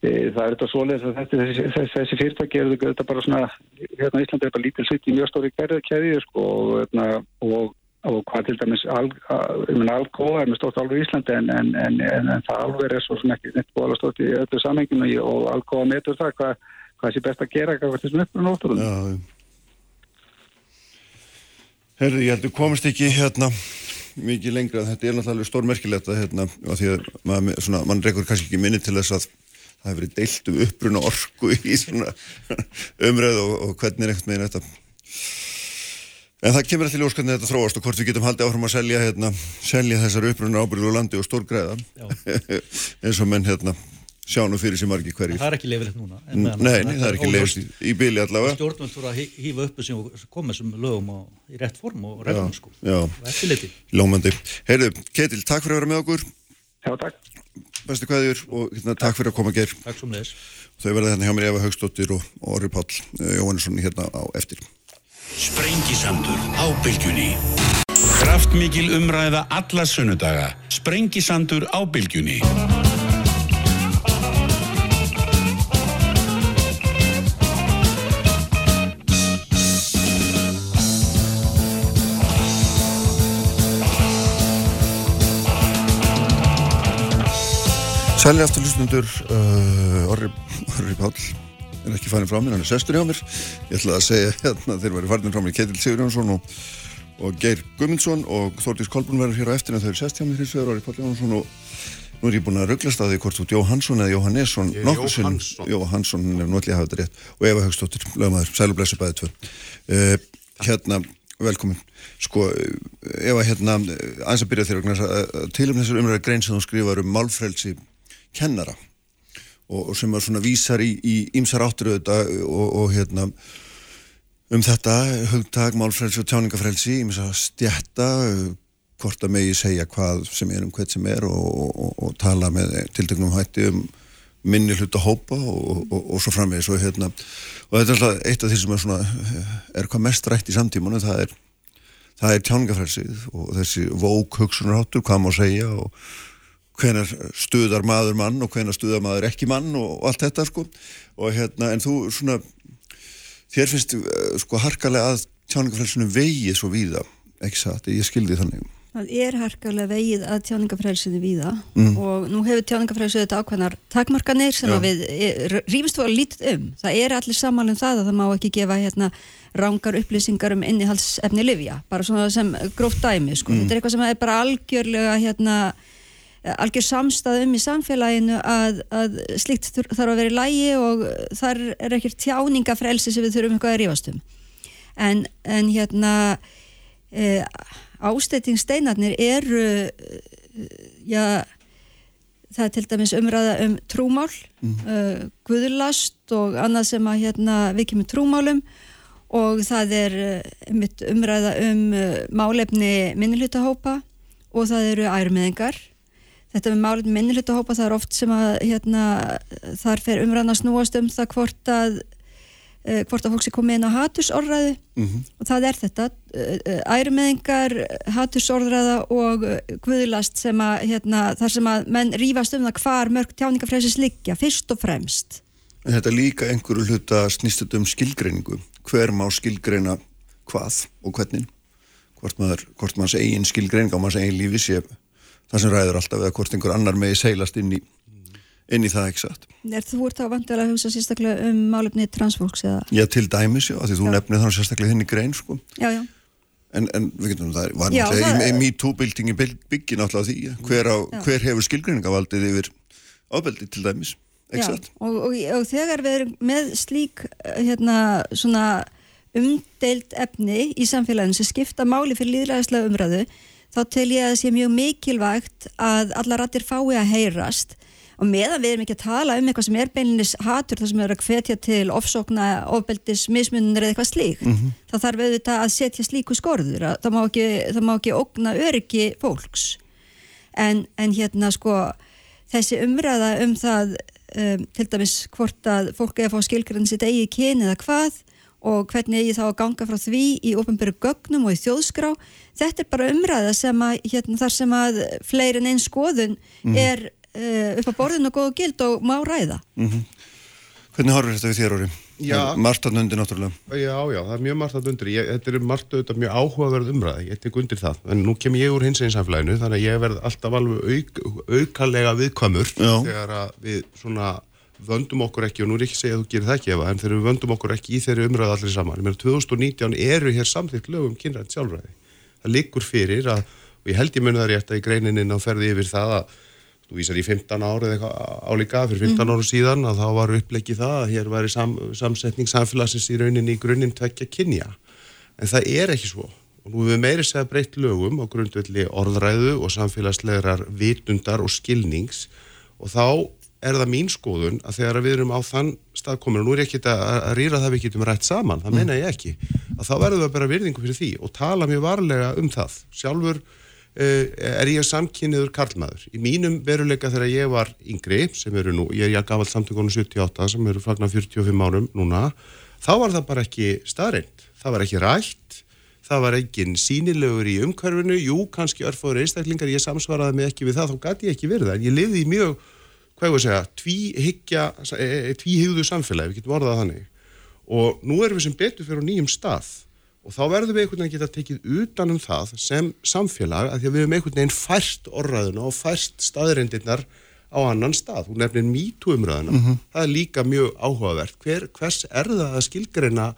e, það er þetta svoleið þessi, þessi, þessi fyrirtæki er þetta bara svona hérna Íslandi er bara lítil sitt í mjög stóri gerðarkæði sko, og, hérna, og og hvað til dæmis algóð er með stótt alveg í Íslandi en, en, en, en það alveg er svo sem ekki neitt búið alveg stótt í öllu samhenginu og algóð metur það hvað hvað sé best að gera eitthvað þessum uppruna ótturunum. Herði, ég heldur komist ekki hérna mikið lengra, þetta er náttúrulega stórmerkilegt að hérna, að því að maður, svona, mann rekur kannski ekki minni til þess að það hefur verið deilt um uppruna orku í svona umræð og, og hvernig er ekkert með þetta en það kemur eftir ljóskandi þetta þróast og hvort við getum haldið áfram að selja hérna, selja þessar uppruna ábyrðu og landi og stór greiða eins og menn hérna sjá nú fyrir sem margir hverjir. Það er ekki leifilegt núna. Nei, nei, það er ekki leifilegt í, í byli allavega. Stjórnvöld voru að hýfa uppu sem kom þessum lögum á, í rétt form og reglum sko. Já, já. Lómandi. Heyrðu, Ketil, takk fyrir að vera með okkur. Já, takk. Bestu hvaðjur og hérna, takk fyrir að koma að ger. Takk Sprengisandur á bylgjunni. Kraftmikil umræða alla sunnudaga. Sprengisandur á bylgjunni. Sælir afturlustundur uh, Orri, Orri Pál Páll er ekki farin frá mér, hann er sestur hjá mér. Ég ætla að segja hérna þeir væri farin frá mér Ketil Sigurjónsson og, og Geir Gumminsson og Þórtís Kolbún verður hér á eftir en þau eru sest hjá mér hins vegar Orri Páll Jónsson og nú er ég búin að rugglast að því hvort þú Jóhansson eða Jóhannesson Jóhansson Jóhansson, nefnulli hafa þetta rétt. Og Eva Högstóttir, lögmaður, sælu blessu bæði tvö. Uh, hérna velkomin, sko Eva hérna, aðeins að byrja þér til um þessar umræða grein sem þú skrifar um málfrelsi kennara og, og sem er svona vísar í ímsar átturöða og, og hérna um þetta hugtag, málfrelsi og tjáningafrelsi ímsa stjætta hvort að megi segja hvað sem er um hvert sem er og, og tala með tiltegnum hætti um minni hluta hópa og svo framvegis. Og hérna og þetta er alltaf eitt af því sem er svona er hvað mest rætt í samtímanu það er, það er tjáningafrelsið og þessi vók hugsunarháttur, hvað má segja og hvenar stuðar maður mann og hvenar stuðar maður ekki mann og, allt þetta sko og hérna en þú svona þér finnst uh, sko harkalega að tjáningafrelsinu vegið svo víða ekki satt, ég skildi þannig Það er harkalega vegið að tjáningafrelsinu víða mm. og nú hefur tjáningafrelsinu þetta ákveðnar takmarkanir sem Já. við e, rýfist þú að lítið um það er allir samanlega um það að það má ekki gefa hérna rángar upplýsingar um innihalsefni livja, bara svona sem gróft dæmi sko, mm. þetta er eitthvað sem er bara algjörlega hérna algjör samstað um í samfélaginu að, að slikt þarf að vera í lægi og þar er ekkert tjáningafrelsi sem við þurfum eitthvað að rífast um en, en hérna e, ástættingsteinarnir eru e, já það er til dæmis umræða um trúmál mm. uh, guðurlast og annað sem að hérna, við kemur trúmálum og það er um, umræða um uh, málefni minnilutahópa og það eru ærmiðingar þetta með málinn minnilegt að hópa það er oft sem að hérna, þar fer umræðan að snúast um það hvort að uh, hvort að fólk sé komið inn á hatursorðræðu. Mm -hmm. og það er þetta uh, ærumeðingar, hatursorðræða og guðlast sem að hérna, þar sem að menn rýfast um það hvar mörg tjáningafræðis liggja fyrst og fremst. En þetta líka einhverju hluta snýstut um skilgreiningu. Hver má skilgreina hvað og hvernig? Hvort maður, hvort maður eigin skilgreining á maður eigin lífi sé það sem ræður alltaf eða hvort einhver annar megi seilast inn í, inn í það ekki satt. Er þú úr þá vantilega að hugsa sérstaklega um málefni transfólks eða? Já, til dæmis, já, því þú nefnið þannig sérstaklega hinn í grein, sko. Já, já. En, en við getum, það var náttúrulega, í MeToo-bildingi byggir náttúrulega því, hver, á, hver hefur skilgreiningavaldið yfir ábeldi til dæmis, ekki satt? Og, og, og þegar við erum með slík, hérna, svona umdeilt efni í samfélaginu sem skipta máli fyrir líðræðislega umræðu þá tel ég að það sé mjög mikilvægt að alla rættir fái að heyrast og meðan við erum ekki að tala um eitthvað sem er beinlinis hatur þar sem er að hvetja til ofsókna, ofbeldis, mismunir eða eitthvað slíkt, mm -hmm. þá þarf auðvitað að setja slíku skorður, það má ekki, það má ekki ógna öryggi fólks en, en hérna sko þessi umræða um það um, til dæmis hvort að fólk er að fá skilgrann sitt eigi kyni eða hvað og hvernig ég þá að ganga frá því í ofnböru gögnum og í þjóðskrá þetta er bara umræða sem að hérna, þar sem að fleirin einn skoðun mm -hmm. er uh, upp á borðinu og góðu gild og má ræða. Mm -hmm. Hvernig horfur þetta við þér orði? Martan undir náttúrulega. Já, já, það er mjög martan undir. Ég, þetta er margt auðvitað mjög áhugaverð umræða ég tek undir það, en nú kem ég úr hins einn samfélaginu þannig að ég verð alltaf alveg auk, aukalega viðkvamur þegar að við svona vöndum okkur ekki, og nú er ekki að segja að þú gerir það ekki efa, en þegar við vöndum okkur ekki í þeirri umræðu allir saman, ég meina 2019 eru hér samþýtt lögum kynrænt sjálfræði það liggur fyrir að, og ég held ég muni það rétt að í greinininn á ferði yfir það að þú vísar í 15 árið eitthvað álíka fyrir 15 mm. áru síðan að þá var upplegið það að hér væri sam, samsetning samfélagsins í rauninni í grunninn tvekja kynja. En það er ekki svo. Og nú við meiri segja breytt lögum á grundvelli orðræðu og samfélagslegar vitundar og skilnings. Og þá er það mín skoðun að þegar við erum á þann staðkominu, nú er ég ekki að, að rýra það við getum rætt saman, það meina ég ekki að þá verðum við að bera virðingu fyrir því og tala mjög varlega um það. Sjálfur uh, er ég samkynniður karlmaður, í mínum veruleika þegar ég var yngri, sem eru nú ég er ég gafall samtökunum 78 sem eru fagnar 45 árum núna þá var það bara ekki staðrind, það var ekki rætt það var engin sínilegur í umhverfinu, jú, kannski örfóður einstaklingar, ég samsvaraði mig ekki við það, þá gæti ég ekki verið það, en ég lifði í mjög hvað ég voru að segja, tvíhyggja, e, e, tvíhyggðu samfélagi, við getum orðað þannig. Og nú erum við sem betur fyrir nýjum stað og þá verðum við einhvern veginn að geta tekið utanum það sem samfélag að því að við erum einhvern veginn færst orðaðuna og færst staðrindirnar á annan stað. Hún nefnir mýtu umræðina. Mm -hmm. Það er líka mjög áhugavert. Hver, hvers er það að skilgreina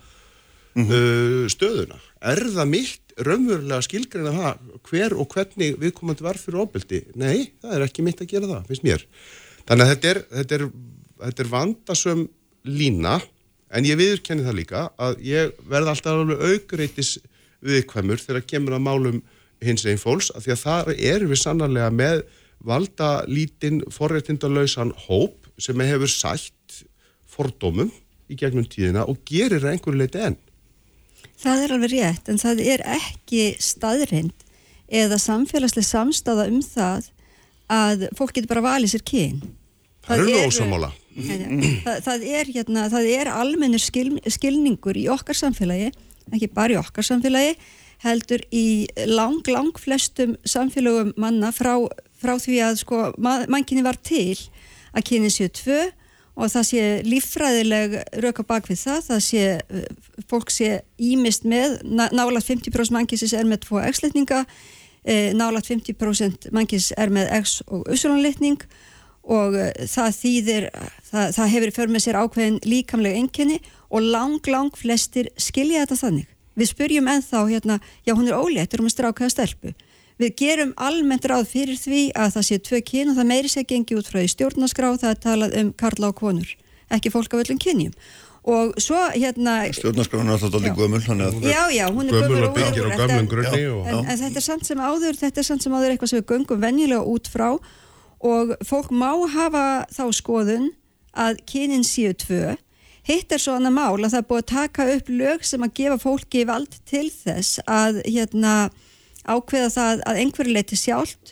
mm -hmm. uh, stöðuna? Er það mitt raunverulega skilgreina það hver og hvernig viðkomandi var fyrir ofbeldi? Nei, það er ekki mitt að gera það, finnst mér. Þannig að þetta er, þetta er, þetta er vandasum lína en ég viðurkenni það líka að ég verð alltaf alveg augreitis viðkvæmur þegar kemur að málum hins einn fólks að því að það er við sannarlega með valda lítinn forréttindalauðsan hóp sem hefur sætt fordómum í gegnum tíðina og gerir einhverju leiti enn. Það er alveg rétt en það er ekki staðrind eða samfélagslega samstaða um það að fólk getur bara valið sér kyn. Það, það er ósamála. Það, það er, hérna, er almennur skil, skilningur í okkar samfélagi, ekki bara í okkar samfélagi, heldur í lang, lang flestum samfélögum manna frá, frá því að sko mannkynni var til að kynni séu tvö og það sé líffræðileg rauka bak við það, það sé fólk sé ímist með nálagt 50% mannkynsis er með tvo x-litninga, e, nálagt 50% mannkynsis er með x og ussulanlitning og e, það þýðir, það, það hefur för með sér ákveðin líkamlega enginni og lang, lang flestir skilja þetta þannig. Við spurjum enþá hérna, já hún er ólétt, er hún með strákaða stelpu? Við gerum almennt ráð fyrir því að það sé tvö kyn og það meiri sé gengi út frá því stjórnarskrá það er talað um karla og konur ekki fólk af öllum kynjum og svo hérna stjórnarskráin er alltaf allir gömul já já hún er gömul og óhefur en, en þetta er samt sem áður þetta er samt sem áður eitthvað sem við göngum venjulega út frá. Og fólk má hafa þá skoðun að kynin séu tvö. Hitt er svo annað mál að það er búið að taka upp lög sem að gefa fólki vald til þess að hérna, ákveða það að einhverju leiti sjálft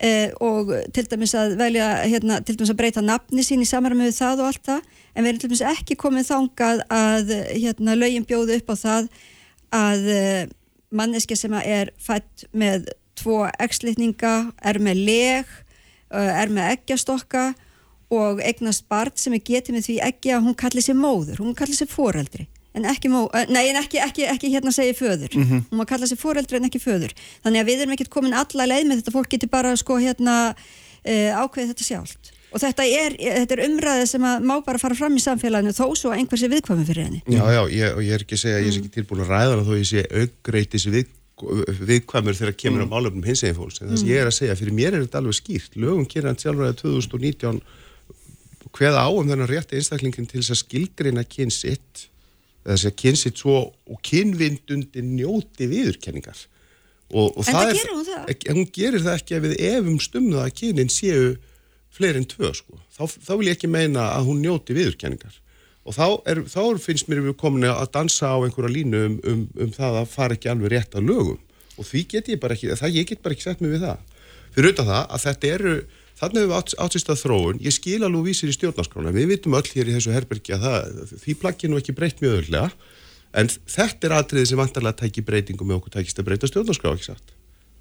eh, og til dæmis að velja, hérna, til dæmis að breyta nafni sín í samarmöðu það og allt það. En við erum til dæmis ekki komið þangað að hérna, lögin bjóðu upp á það að eh, manneski sem er fætt með tvo ekslitninga, er með leg, eh, er með eggjastokka og eignast barn sem er getið með því ekki að hún kalli sér móður, hún kalli sér foreldri en ekki, mó, nei, en ekki, ekki, ekki hérna segja föður, mm -hmm. hún má kalla sér foreldri en ekki föður, þannig að við erum ekkert komin alla leið með þetta, fólk getur bara sko hérna uh, ákveðið þetta sjálft. Og þetta er, þetta er umræðið sem að má bara fara fram í samfélaginu þó svo að einhversi viðkvæmi fyrir henni. Já, já, ég, og ég er ekki að segja, ég er ekki tilbúin að ræða þó ég sé augreitis við, viðkvæmur þegar kemur mm. á málöfnum hins eginn fólks. En þess að mm. ég er að segja, fyrir mér er þetta alveg skýrt. Lögum kynna sjálfur að 2019 hveða á um þennan rétti einstaklingin til þess að skilgreina kynsitt þess að kynsitt svo og kynvindundi njóti viðurkenningar. Og, og en það, það gerir hún það? ekki, hún gerir það ekki ef við efum stumða að kynin séu fleiri en tvö sko. þá, þá vil ég ekki meina að hún njóti viðurkenningar. Og þá, er, þá finnst mér við komin að dansa á einhverja línu um, um, um það að fara ekki alveg rétt að lögum. Og því get ég bara ekki, það ég get bara ekki sett mig við það. Fyrir auðvitað það að þetta eru Þannig hefur við átsýst að þróun, ég skil alveg vísir í stjórnarskrána, við vitum öll hér í þessu herbergi að það, því plaggir nú ekki breytt mjög öðurlega, en þetta er atriðið sem vantarlega tækir breytingum með okkur tækist að breyta stjórnarskrá, ekki satt?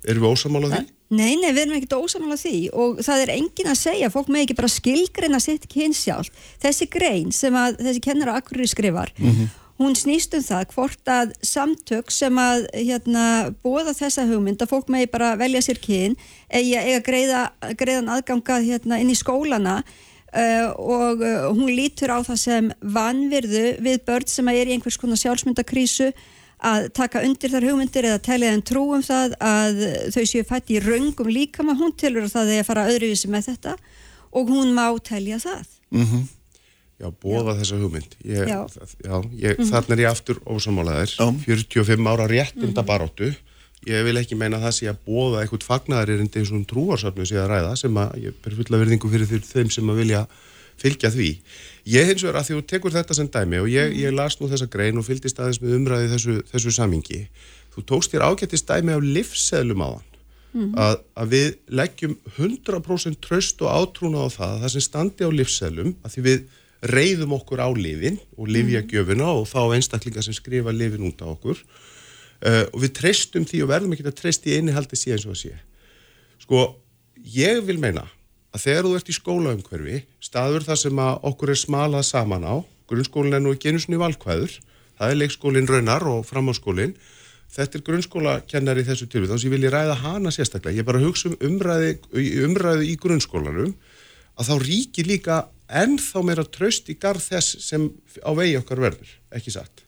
Erum við ósamála því? Nei, nei, við erum ekkert ósamála því og það er engin að segja, fólk með ekki bara skilgreina sitt kynsjálf. Þessi grein sem að þessi kennar á Akureyri skrifar, mm -hmm hún snýst um það hvort að samtök sem að hérna, bóða þessa hugmynd að fólk megi bara velja sér kyn eða eiga greiða, greiðan aðganga hérna, inn í skólana uh, og uh, hún lítur á það sem vanvirðu við börn sem er í einhvers konar sjálfsmyndakrísu að taka undir þar hugmyndir eða telja þeim trú um það að þau séu fætt í raungum líkama, hún tilur það að fara öðruvísi með þetta og hún má telja það. Mhm. Mm Já, bóða já. þessa hugmynd. Ég, já. Já, ég, mm -hmm. Þannig er ég aftur ósamálaðir, 45 ára réttunda mm -hmm. baróttu. Ég vil ekki meina það sé að bóða eitthvað fagnar er eins og trúarsöfnu sé að ræða sem að ég ber fulla verðingu fyrir þeim sem að vilja fylgja því. Ég hins vegar að því að þú tekur þetta sem dæmi og ég, ég las nú þessa grein og fylgist aðeins með umræði þessu, þessu samingi. Þú tókst þér ágættist dæmi af livsseðlum á þann. Mm -hmm. að, að við leggjum 100% tröst og átrúna á það, það sem standi á livsseðlum, að því við reyðum okkur á lifin og livjagjöfuna og þá einstaklingar sem skrifa lifin út á okkur. Uh, og við treystum því og verðum ekki að treyst í einnihaldi síðan svo að sé. Sko, ég vil meina að þegar þú ert í skólaumhverfi staður þar sem að okkur er smalað saman á grunnskólinn er nú ekki einu í valkvæður það er leikskólinn raunar og framháskólinn þetta er grunnskólakennar í þessu tilvíð þá sem ég vilja ræða hana sérstaklega. Ég bara hugsa um umræði, umræði í grunnskólanum að þá ríkir líka ennþá meira tröst í garð þess sem á vegi okkar verður, ekki satt.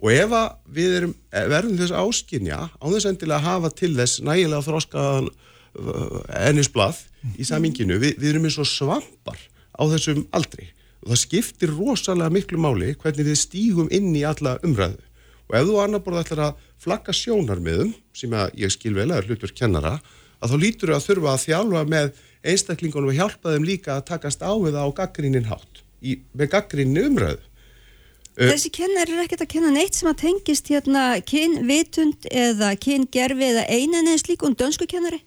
Og ef við erum, eh, verðum þess áskinja á þess endilega að hafa til þess nægilega þróskaðan ennisblað í saminginu, við, við erum eins og svampar á þessum aldri og það skiptir rosalega miklu máli hvernig við stígum inn í alla umræðu og ef þú annar borða ætlar að flagga sjónarmiðum sem ég skil vel að er hlutur kennara að þá lítur þau að þurfa að þjálfa með einstaklingunum og hjálpa þeim líka að takast á við það á gaggrínin hátt í, með gaggrínin umræðu. Þessi kennar er ekkert að kenna neitt sem að tengist hérna kynvitund eða kyngerfi eða einan eða slíkun dönsku kennari?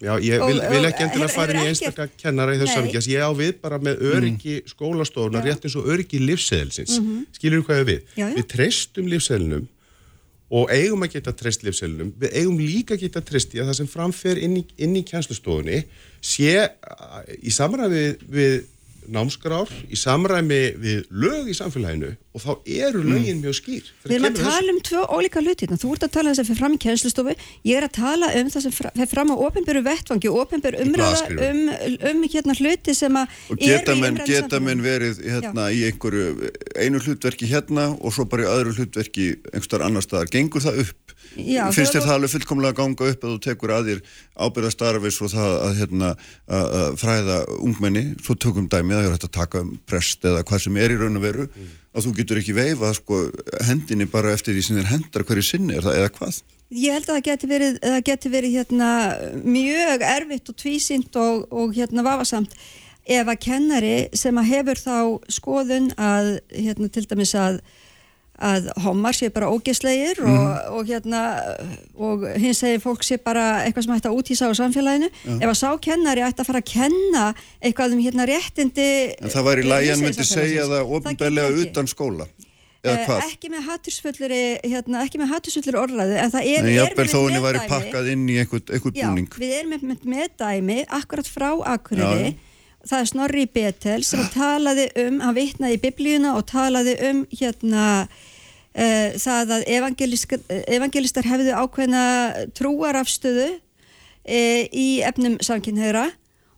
Já, ég vil, vil ekki endilega fara inn í einstaklega kennara í þessu samvíkjast, ég á við bara með öryggi mm. skólastofna, rétt eins og öryggi lífsseðilsins, mm -hmm. skilur þú hvað ég við? Já, já. Við treystum lífsseðilnum og eigum að geta treyst lífsseðilnum, við eigum líka að geta treyst í að það sem framfer inn í, inn í kjænslustofunni sé í samræði við, við námskrár í samræmi við lög í samfélaginu og þá eru lögin mm. mjög skýr. Við erum að tala um tvö ólíka hluti, þú ert að tala um þess að fyrir fram í kjænslustofu, ég er að tala um það sem fyrir fram á ofinböru vettvangi og ofinböru umræða um, um hérna hluti sem að og geta menn, geta menn verið hérna Já. í einhverju einu hlutverki hérna og svo bara í öðru hlutverki einhverstaðar annar staðar, gengur það upp? Já, finnst þér það alveg fullkomlega að ganga upp að þú tekur að þér ábyrðastarfis og það að, hérna, að, fræða ungmenni, svo tökum dæmi að það er hægt að taka um prest eða hvað sem er í raun og veru, mm. að þú getur ekki veifað sko, hendinni bara eftir því sem þér hendar hverju sinni, er það eða hvað? Ég held að það geti verið, það geti verið hérna, mjög erfitt og tvísint og, og hérna vafasamt ef að kennari sem að hefur þá skoðun að hérna, til dæmis að að homar sé bara ógeslegir mm. og, mhm. og hérna og hins segir fólk sé bara eitthvað sem ætti að útísa á samfélaginu. Ja. ef að sákennari ætti að fara að kenna eitthvað um hérna réttindi en það væri lægjan myndi segja það ofinbeglega utan skóla eh, ekki með hattursfullur hérna, ekki með hattursfullur orðræðu en það er, en er með í búning Já, við erum með, með dæmi akkurat frá Akureyri. Það er Snorri Betel sem talaði um, hann vitnaði í biblíuna og talaði um hérna uh, það að evangelistar hefðu ákveðna trúarafstöðu uh, í efnum samkynneira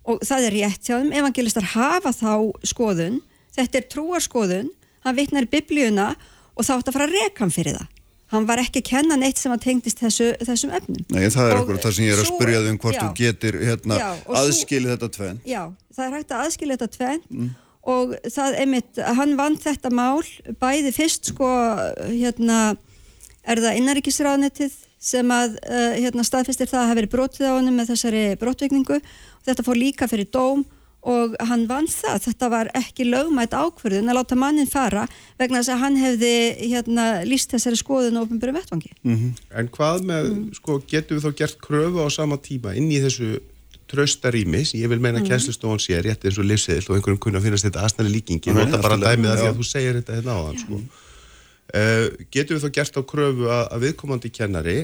og það er rétt hjá þeim, evangelistar hafa þá skoðun, þetta er trúarskoðun, hann vitnar í biblíuna og þá ætti að fara að reka hann fyrir það. Hann var ekki að kenna neitt sem að tengdist þessu, þessum efnum. Nei, það er okkur það sem ég er að spyrja þig um hvort já, þú getur hérna, aðskilið þetta tvenn. Já, það er hægt að aðskilið þetta tvenn mm og það einmitt, hann vann þetta mál bæði fyrst sko hérna er það innaríkisráðnettið sem að uh, hérna staðfistir það að hafa verið brotið á hann með þessari brotveikningu og þetta fór líka fyrir dóm og hann vann það, þetta var ekki lögmætt ákverðin að láta mannin fara vegna þess að hann hefði hérna líst þessari skoðun og ofnbjörnum vettvangi mm -hmm. En hvað með, mm. sko, getur við þá gert kröfu á sama tíma inn í þessu tröstarími sem ég vil meina mm. kjænslustofan sé rétt eins og livseðill og einhverjum kunna að finnast þetta aðstæðlega líkingi, ég nota bara dæmið að því að þú segir þetta hérna á þann sko. uh, getur við þá gert á kröfu að, að viðkomandi kennari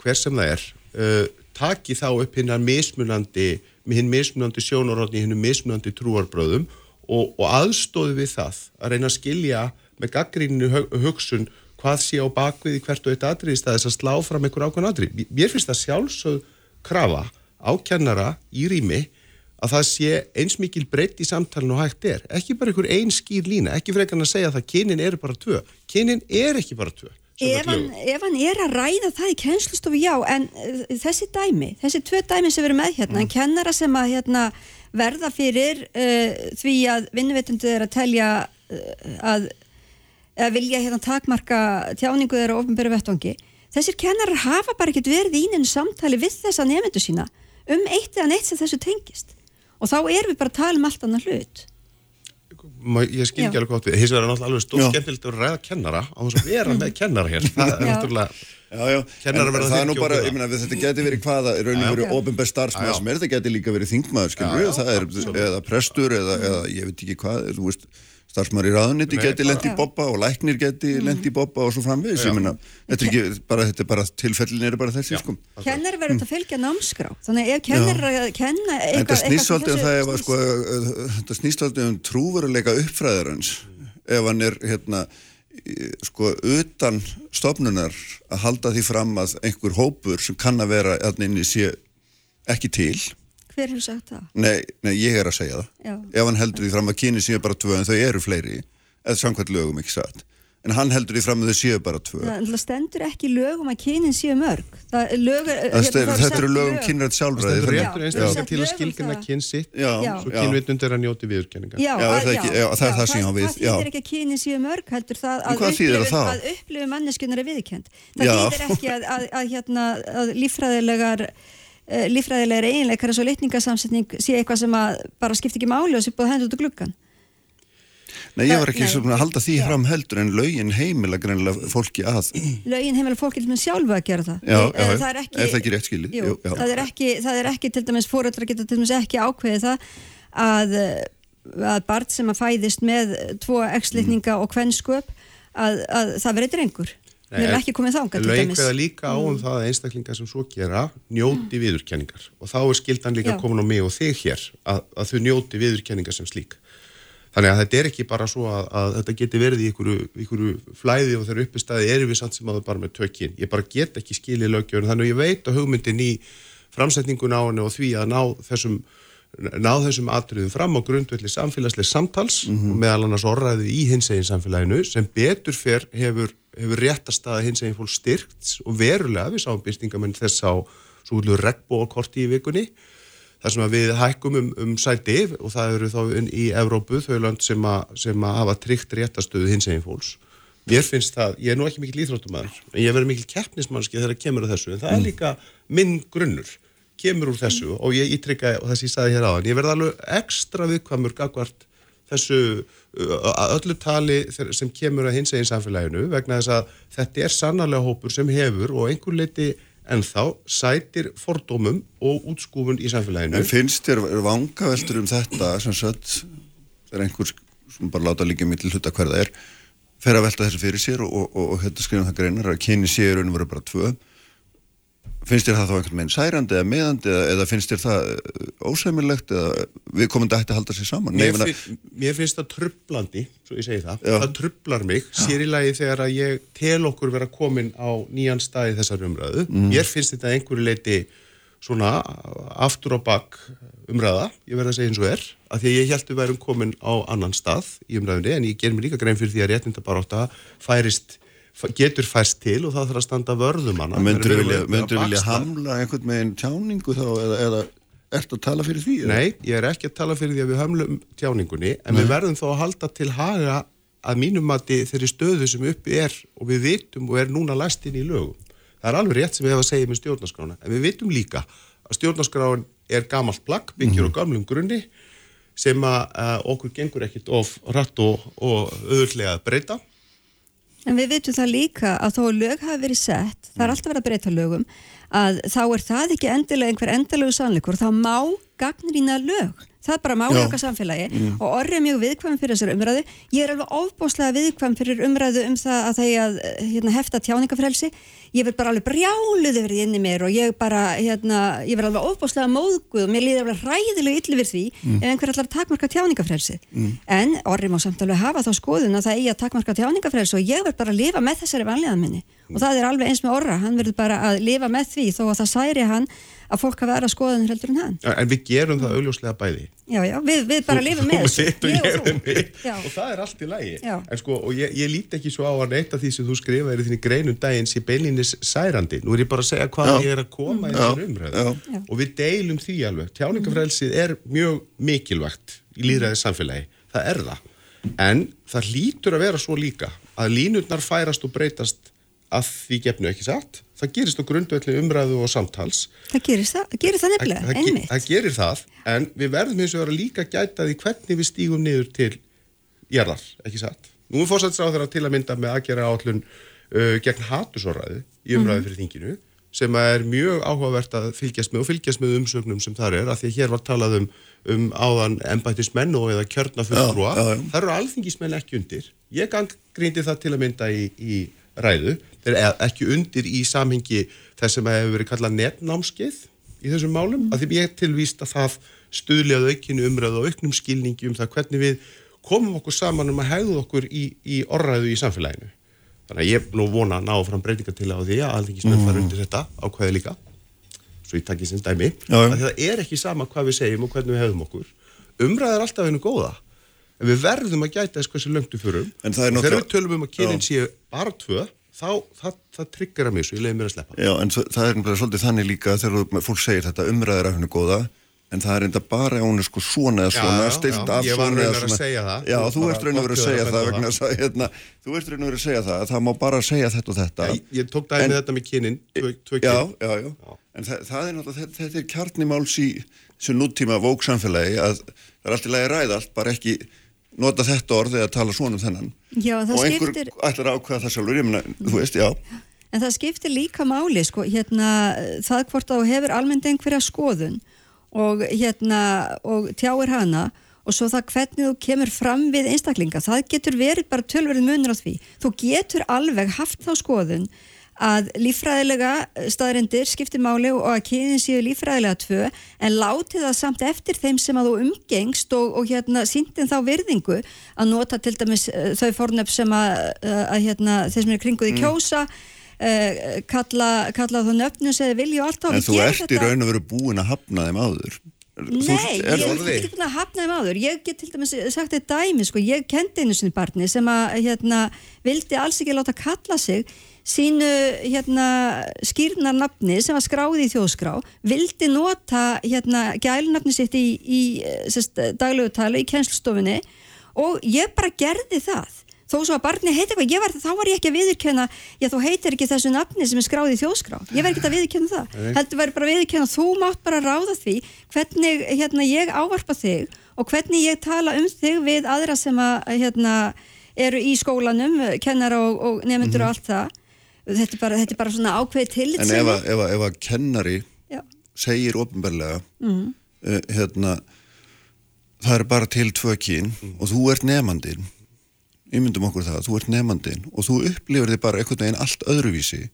hver sem það er uh, taki þá upp hinn að mismunandi hinn mismunandi sjónarótni hinn mismunandi trúarbröðum og, og aðstóðu við það að reyna að skilja með gaggríninu hugsun hvað sé á bakvið í hvert og eitt aðrið í staðis að slá fram einhver ákveðan aðrið. Mér finnst það sjálfsögð krafa ákennara í rými að það sé eins mikil breytt í samtalenu og hægt er. Ekki bara einhver einn skýr lína, ekki ekki að segja að kynin eru bara tvö. Kynin er ekki bara tvö. Ef hann, ef hann er að ræða það í kennslustofu, já, en uh, þessi dæmi, þessi tvö dæmi sem við erum með hérna, mm. en kennara sem að hérna, verða fyrir uh, því að vinnuveitundu er að telja uh, að, að vilja hérna, takmarka tjáningu þeirra ofnbæru vettvangi, þessir kennarar hafa bara ekkert verið í einu samtali við þessa nefndu sína um eitt eða neitt sem þessu tengist. Og þá erum við bara að tala um allt annað hlut. Ég skil ekki alveg gott við. Hins vegar er náttúrulega alveg stór skemmtilegt að ræða kennara á þess að vera með kennara hér. Það er náttúrulega Já, já, en það er nú bara, ég meina, þetta geti verið hvaða, raun og verið ofinbær starfsmæð sem er, þetta geti líka verið þingmaður, skilju, það er, eða prestur, eða, eða ég veit ekki hvað, þú veist, starfsmæður í raðuniti geti lendi í boppa og læknir geti mm. lendi í boppa og svo framvegis. Ég menna, þetta er ekki bara, þetta er bara tilfellin er bara þessi, sko. Kennar verður að fylgja námskrá, þannig ef kennar að kenna eitthvað Þetta snýst alltaf um það ef að, sko, þetta snýst alltaf um trúveruleika uppfræðarans ef hann er, hérna sko, utan stofnunar að halda því fram að einhver hópur sem kann að vera, hérna inni sé ekki til Hver hefur sagt það? Nei, nei, ég er að segja það. Já. Ef hann heldur því fram að kyni séu bara tvö en þau eru fleiri, eða samkvæmt lögum ekki satt. En hann heldur því fram að þau séu bara tvö. Það það stendur ekki í lögum að kynin séu mörg. Það, lög, er- Það hérna, stendur- það Þetta eru lögum lög. kynrætt Það sjálfræði. stendur réttur Já, einstaklega til að um skilgjana það. kyn sitt svo er að njóti viðurkenningar. Já, Já, er það að- ekki- já, það er það sem ég á við, Það þýðir ekki að kynin séu mörg, heldur það að það? upplifu manneskunar er viðkend. Það þýðir ekki að, að, uh, líffræðilegar eiginleikar eins og litningasamsetning sé eitthvað sem að bara skipti ekki máli og sé búið hendur út úr gluggan. Nei, ég var ekki Nei. svona að halda því fram heldur en lögin heimila greinlega fólki að. Lögin heimilega fólki til með sjálfu að gera það. Já, Eh, já, það er ekki, er það ekki rétt skilið? Jú, já. það, er ekki, það er ekki til dæmis fóreldrar geta til dæmis ekki ákveðið það að, eh, að barn sem að fæðist með tvo ekslitninga og kvennsköp að, að það verið drengur. Við erum ekki komið dæmis. kveða líka á um það að einstaklingar sem svo gera njóti viðurkenningar og þá er skildan líka Já. komin á mig og þig hér að, að þau njóti viðurkenningar sem slík. Þannig að þetta er ekki bara svo að, að þetta geti verið í ykkur, ykkur flæði og þegar uppi staði erum við samt sem að það bara með tökinn. Ég bara get ekki skilið lögjöfun þannig að ég veit að hugmyndin í framsetningun á henni og því að ná þessum ná þessum atriðum fram á grundvelli samfélagslega samtals og meðal annars orðræðu í hinsegin samfélaginu sem betur fyrr hefur, hefur réttastaða hinsegin fólk styrkt og verulega. Við sáum byrtingamenn þess á svo hullu regnbókorti í vikunni þar sem að við hækkum um, um sæti og það eru þá í Evrópu þau lönd sem, a, sem að hafa tryggt réttastöðu hinsegin fólks. Mér finnst það, ég er nú ekki mikil íþróttumæður en ég verður mikil keppnismannski þegar það kemur að þessu en það er líka minn grunnur kemur úr þessu og ég ítrykka og þess að ég sagði hér áðan, ég verði alveg ekstra viðkvæmur gagvart þessu uh, öllu tali sem kemur að hins eginn samfélaginu vegna þess að þetta er sannarlega hópur sem hefur og einhver leiti ennþá sætir fordómum og útskúfun í samfélaginu En finnst þér vangaveltur um þetta sem sagt, þegar einhver sem bara láta líka mitt til hluta hver það er fer að velta þessu fyrir sér og, og, og, og hérna skrifum það greinar að kyni séu raun og veru bara tvö finnst þér það þá einhvern veginn særandi eða meðandi eða, eða finnst þér það eh, ósæmilegt eða við komum þetta að halda sér saman Nei, Mér, meina- finn, mér finnst það trublandi, svo ég segi það, Já. það trublar mig, sér í lagi þegar að ég tel okkur vera komin á nýjan stað í þessar umræðu. Mhm. Mér finnst þetta að einhverju leiti svona aftur á bakk umræða, ég verð að segja eins og er, að því að ég held við værum komin á annan stað í umræðunni, en ég ger mér líka grein fyrir því að réttindabarátta færist, getur færst til og það þarf að standa vörðum þú erum vilja, vilja hamla einhvern veginn tjáningu þá eða, eða ertu að tala fyrir því? eða? Nei, ég er ekki að tala fyrir því að við hömlum tjáningunni, en við verðum þó að halda til haga að mínum mati þeirri stöðu sem uppi er og við vitum og er núna læst inn í lögum. Það er alveg rétt sem við hefum að segja með stjórnarskrána, en við vitum líka að stjórnarskráin er gamalt plagg, byggjur á gamlum grunni sem að, að okkur gengur ekkit of rætt og, og öðurlega að breyta. En við vitum það líka að þó að lög hafi verið sett, það er alltaf verið að breyta lögum, að þá er það ekki endilega einhver endalögu sannleikur, þá má gagnrýna lög. Það er bara máli okkar samfélagi og orðið er mjög viðkvæm fyrir þessari umræðu. Ég er alveg ofbóslega viðkvæm fyrir umræðu um það að það er að hérna, hefta tjáningafrelsi. Ég verð bara alveg brjáluð yfir því inni í mér og ég bara, hérna, ég verð alveg ofbóslega móðguð og mér líður alveg ræðilega illi við því ef einhver allar takmarka tjáningafrelsi. En orðið má samt alveg hafa þá skoðun að það eigi að takmarka tjáningafrelsi og ég verð bara að lifa með þessari vanliðan minni. Og það er alveg eins með orra, hann verður bara að lifa með því þó að það særi hann að fólk hafa aðra skoðun heldur en hann. En við gerum það augljóslega bæði. Já, já, við, við bara lifum með Þú þessu. þitt og Ég og með þú. og það er allt í lagi Já. en sko, og ég, ég líti ekki svo á að neyta því sem þú skrifaðir í þinni greinum daginn sé beilinnis særandi, nú er ég bara að segja hvað Já. ég er að koma í þessar umræðu og við deilum því alveg tjáningafrelsið er mjög mikilvægt í líðræðis samfélagi, það er það en það lítur að vera svo líka að línurnar færast og breytast að því gefnu ekki satt það gerist á grundvelli umræðu og samtals. Það gerir það, gerir það nefnilega, það, það, einmitt. það gerir það, en við verðum eins og vera líka gæta því hvernig við stígum niður til jarðar, ekki satt. Nú er fórsættisráð þeirra til að mynda með aðgera áallun uh, gegn hatusóraði í umræðu fyrir þinginu sem er mjög áhugavert að fylgjast með og fylgjast með umsögnum sem þar er af því að hér var talað um, um áðan embættismenn og eða kjörna fulltrúa. Það eru alþingismenn ekki undir. Ég grýndi það til að mynda í, í ræðu, þeir eru ekki undir í samhengi þess sem hefur verið kallað netnámskeið í þessum málum, að því ég tilvíst að það stuðli að aukinu umræðu og auknum skilningi um það hvernig við komum okkur saman um að hegðu okkur í, í orræðu í samfélaginu. Þannig að ég nú vona að ná fram breytinga til á því að alþingismenn fara undir þetta ákvæði líka. svo ég takk í sinn dæmi að það er ekki sama hvað við segjum og hvernig við hefðum okkur. Umræð er alltaf einu góða en við verðum að gæta þess hversu löngt við fyrum og þegar við tölum um að kynin séu bara tvö þá það, það tryggur að mér svo ég leiði mér að sleppa. Já, en það er bara svolítið þannig líka þegar fólk segir þetta umræðir af hennu góða en það er enda bara ef hún er sko svona eða svona, já, stilt já, af svona eða svona. Já, þú ert raun og verið að segja það vegna þess að hérna, þú ert raun og verið að segja það að það má bara segja þetta og þetta. Já, ég tók dæmið þetta með kynin, tvö kyn. Já, já, já, en það, það er náttúrulega, þetta, er kjarnimáls í þessu núttíma vóksamfélagi að það er alltaf lægi ræða allt, bara ekki nota þetta orð eða tala svona um þennan. Já, og einhver skiptir... ætlar ákveða það sjálfur, ég meina, þú veist, já. En það skiptir líka máli, sko, hérna, það hvort þá hefur almennt einhverja skoðun og, hérna, og tjáir hana og svo það hvernig þú kemur fram við einstaklinga, það getur verið bara tölverið munur á því. Þú getur alveg haft þá skoðun að lífræðilega staðrindir skiptir máli og að kynin séu lífræðilega tvö en láti það samt eftir þeim sem að þú umgengst og, og hérna síndin þá virðingu að nota til dæmis uh, þau fornöfn sem að, uh, að hérna, þeir sem er kringuð í mm. kjósa uh, kalla, kalla þú nöfnum sem þið vilja og allt á En þú ert þetta... í raun og veru búin að hafna þeim áður. Nei, ég er ekki búin að hafna þeim áður. Ég get til dæmis sagt þetta dæmi sko, ég kendi einu sinni barni sem að hérna, vildi alls ekki láta kalla sig sínu hérna, skýrnarnafni sem var skráði í þjóðskrá vildi nota hérna, gælnafni sitt í, í daglögutælu í kennslstofinni og ég bara gerði það. Þó svo að barni heiti eitthvað, var, þá var ég ekki að viðurkenna já þú heitir ekki þessu nafni sem er skráð í þjóðskrá. Ég verði ekki að viðurkenna það. Heldur verði bara að viðurkenna, þú mátt bara ráða því hvernig hérna, ég ávarpa þig og hvernig ég tala um þig við aðra sem að hérna, eru í skólanum, kennara og, og nefndur mm -hmm. og allt það þetta er bara, þetta er bara svona ákveð til en ef að, ef, að, ef að kennari já. segir ofinbarlega mm uh, hérna það er bara til tvö kín mm og þú ert nefnandinn Ímyndum okkur það, þú ert nefnandinn og þú upplifir þig bara einhvern veginn allt öðruvísi.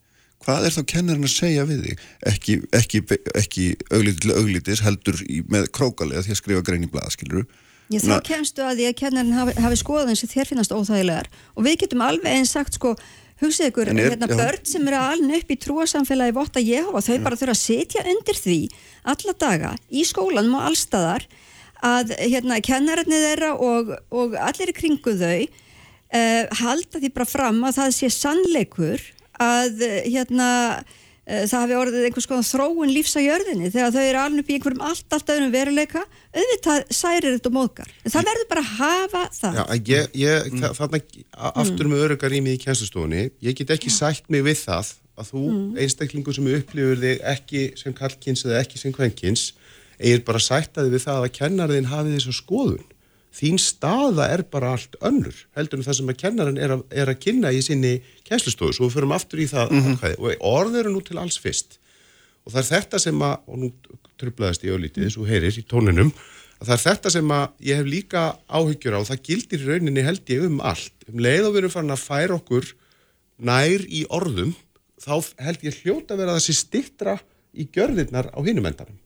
Hvað er þá kennarinn að segja við þig? Ekki, ekki, ekki auglítið til auglítis heldur í, með krókalega því að skrifa grein í blað, skiluru. Já, þá kemstu að því að kennarinn hafi, hafi skoðan sem þér finnast óþægilegar og við getum alveg einn sagt sko, hugsið ykkur, er, hérna, börn sem eru alveg upp í trúasamfélagi votta Jehova, þau bara þurfa að setja undir því alla daga í skólanum og allstæðar að hérna, kennarinnið þeirra og, og allir í kringu þau uh, halda því bara fram að það sé sannleikur að uh, hérna það hafi orðið einhvers konar þróun lífs á jörðinni. Þegar þau eru alveg upp í einhverjum allt, allt öðrum veruleika auðvitað særir þetta móðgar. En það verður bara að hafa það. Já, ég, ég, mm. þarna aftur með örugar rýmið í kjænstustofunni ég get ekki sætt mig við það að þú mm. einstaklingu sem upplifur þig ekki sem kallkins eða ekki sem kvenkins eigir bara sættaði við það að kennarðin hafi þessu skoðun þín staða er bara allt önnur heldur en það sem að kennarinn er, er að kynna í sinni kjænslustofu svo við förum aftur í það mm -hmm. og orð eru nú til alls fyrst. Og það er þetta sem að, og nú tröflaðist ég auðvitið, svo heyrir í tóninum að það er þetta sem að ég hef líka áhyggjur á og það gildir í rauninni held ég um allt, um leið og við erum farin að færa okkur nær í orðum þá held ég hljóta að vera þessi stittra í gjörðirnar á hinumendarum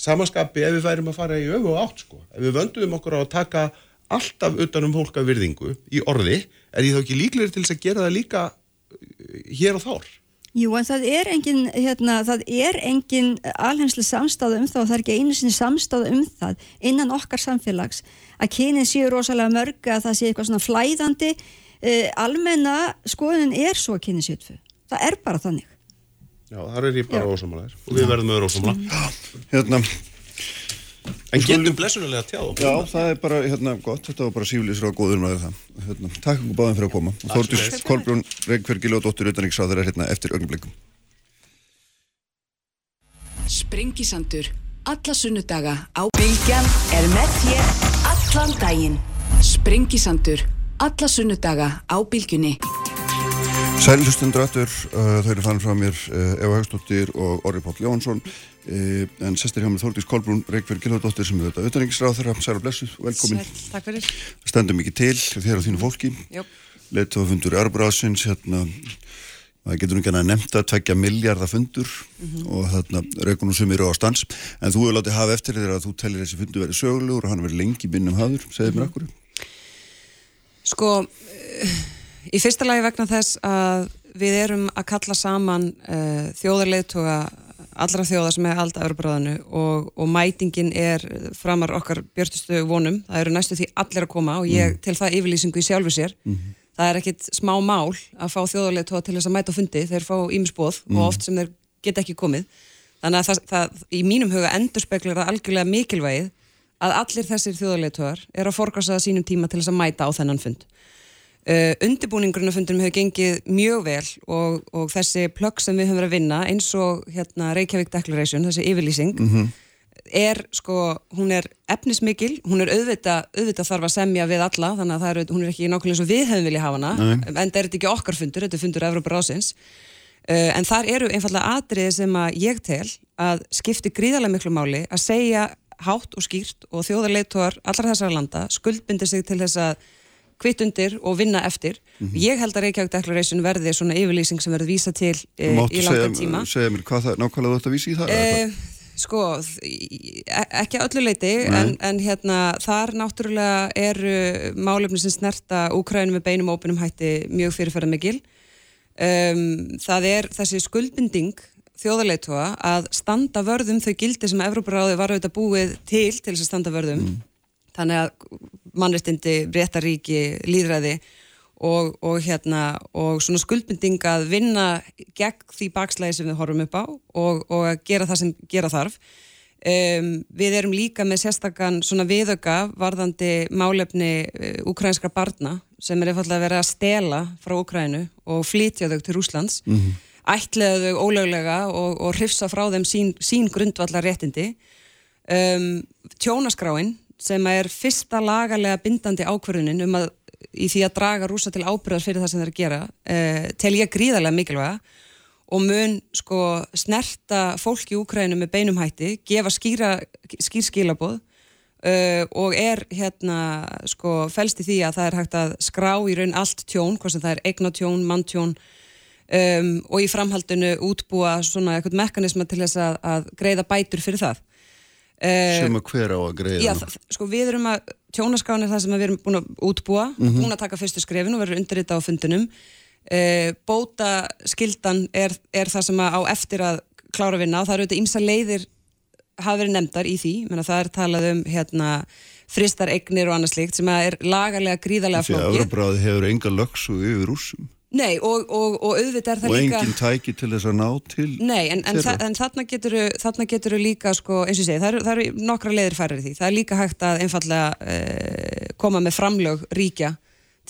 samanskapi ef við værim að fara í öfu og átt sko. Ef við vönduðum okkur á að taka alltaf utanum fólk af virðingu í orði, er ég þá ekki líklegir til þess að gera það líka eh, hér og þár? Jú, en það er engin, hérna, það er engin alheimslega samstáða um það og það er ekki einu sinni samstáða um það innan okkar samfélags að kynin séu rosalega mörg að það sé eitthvað svona flæðandi uh, almenna skoðunin er svo kynin séu tvö. Það er bara þannig. Já, þar er ég bara ósamlega og við verðum öður ósamlega Hérna. En getum blessunulega tjá Já, það. er bara, hérna, gott, þetta var bara síflýsir og góður með það. Hérna, Takk og báðum fyrir að koma. Og Þórtís Kolbrún Reykjörgil og Dóttur Uttaníksáður er hérna eftir ögnblikum Sprengisandur Alla sunnudaga á Bilgjan er með þér allan daginn. Sprengisandur Alla sunnudaga á Bilgjunni Sælustundur aftur, uh, þau eru fann frá mér uh, Eva Hagstóttir og Orri Páll Jónsson uh, en sestir hjá mér Þórdís Kolbrún Reykjavík Gilvardóttir sem er þetta auðvitaðningsráð þeirra, særa blessuð, velkomin. Sæl, takk fyrir. Stendum ekki til þér og þínu fólki. Leittófundur í Arbráðsins hérna, það getur ekki að nefnda tveggja miljardar fundur mm -hmm. og þarna Reykjavík sem eru á stans. En þú hefur látið hafa eftir þér að þú tellir þessi fundu verið sögulegur og hann verið lengi Í fyrsta lagi vegna þess að við erum að kalla saman uh, þjóðarleðtoga allra þjóða sem er halda Európaráðinu og, og mætingin er framar okkar björnustu vonum, það eru næstu því allir að koma og ég mm. til það yfirlýsingu í sjálfu sér mm. það er ekkit smá mál að fá þjóðarleitóa til þess að mæta fundi þeir fá ímsbóð mm. og oft sem þeir get ekki komið þannig að það, það í mínum huga endurspeglar það algjörlega mikilvægið að allir þessir þjóðarleitóar er að forgasa sínum tíma til þess að mæta á þennan fund Uh, undirbúningurinn af fundunum hefur gengið mjög vel og, og þessi plögg sem við höfum verið að vinna eins og hérna, Reykjavík Declaration, þessi yfirlýsing mm -hmm. er sko, hún er efnismikil, hún er auðvita, auðvita þarf að semja við alla þannig að er, hún er ekki nákvæmlega eins og við hefum viljað hafa hana Nei. en það er ekki okkar fundur, þetta er fundur Európa Rásins uh, en þar eru einfallega atriði sem að ég tel að skipti gríðarlega miklu máli að segja hátt og skýrt og þjóðarleituar allra þessara landa skuldbindi sig til þess að kvitt undir og vinna eftir. Mm -hmm. Ég held að Reykjavík Declaration verði svona yfirlýsing sem verður vísa til e, í langan tíma. Máttu segja mér hvað það nákvæmlega þú ætti að vísa í það? E, sko, e, ekki öllu leiti en, en hérna þar náttúrulega eru málefni sem snerta Úkrænum með beinum og óbunum hætti mjög fyrirferðar mikil. Um, það er þessi skuldbinding þjóðarleitua að standa vörðum þau gildi sem Evróparáði var auðvitað búið til til þess að standa vörðum. Mm. Þannig að mannreitindi, réttaríki, líðræði og, og, hérna, og svona skuldbinding að vinna gegn því bakslæði sem við horfum upp á og, og að gera það sem gera þarf. Um, við erum líka með sérstakann svona viðöka varðandi málefni uh, ukrainskra barna sem er einfallega verið að stela frá Ukrænu og flytja þau til Rúslands mm -hmm. ætlaðu þau ólöglega og, og hrifsa frá þeim sín, sín grundvallar réttindi um, tjónaskráin sem er fyrsta lagalega bindandi ákverðunin um að í því að draga rúsa til ábyrðar fyrir það sem að gera uh, tel ég gríðarlega mikilvæga og mun sko snerta fólk í Úkrænu með beinumhætti gefa skýra, skýr skilaboð uh, og er hérna sko fælst í því að það er hægt að skrá í raun allt tjón, hvort sem það er eignatjón, manntjón um, og í framhaldinu útbúa svona eitthvað mekanisma til þess að, að greiða bætur fyrir það. Eh, sem að hver á að greiða já, það, sko við erum að, tjónaskáin er það sem við erum búin að útbúa mm -hmm. búin að taka fyrstu skrefin og verður undirrita á fundunum e, bóta skildan er, er það sem að á eftir að klára vinna. Og það eru þetta ímsa leiðir hafa verið nefndar í því. Menna, það er talað um hérna fristar eignir og annað slikt sem er lagalega gríðarlega flóki Því að Euróbráði hefur enga lögsu yfir úrsum Nei og, og, og auðvitað er það og líka Og enginn tæki til þess að ná til Nei en, en, þa en þarna getur þarna getur líka sko eins og segi það eru, það eru nokkra leiðir færið því. Það er líka hægt að einfallega eh, koma með framlög ríkja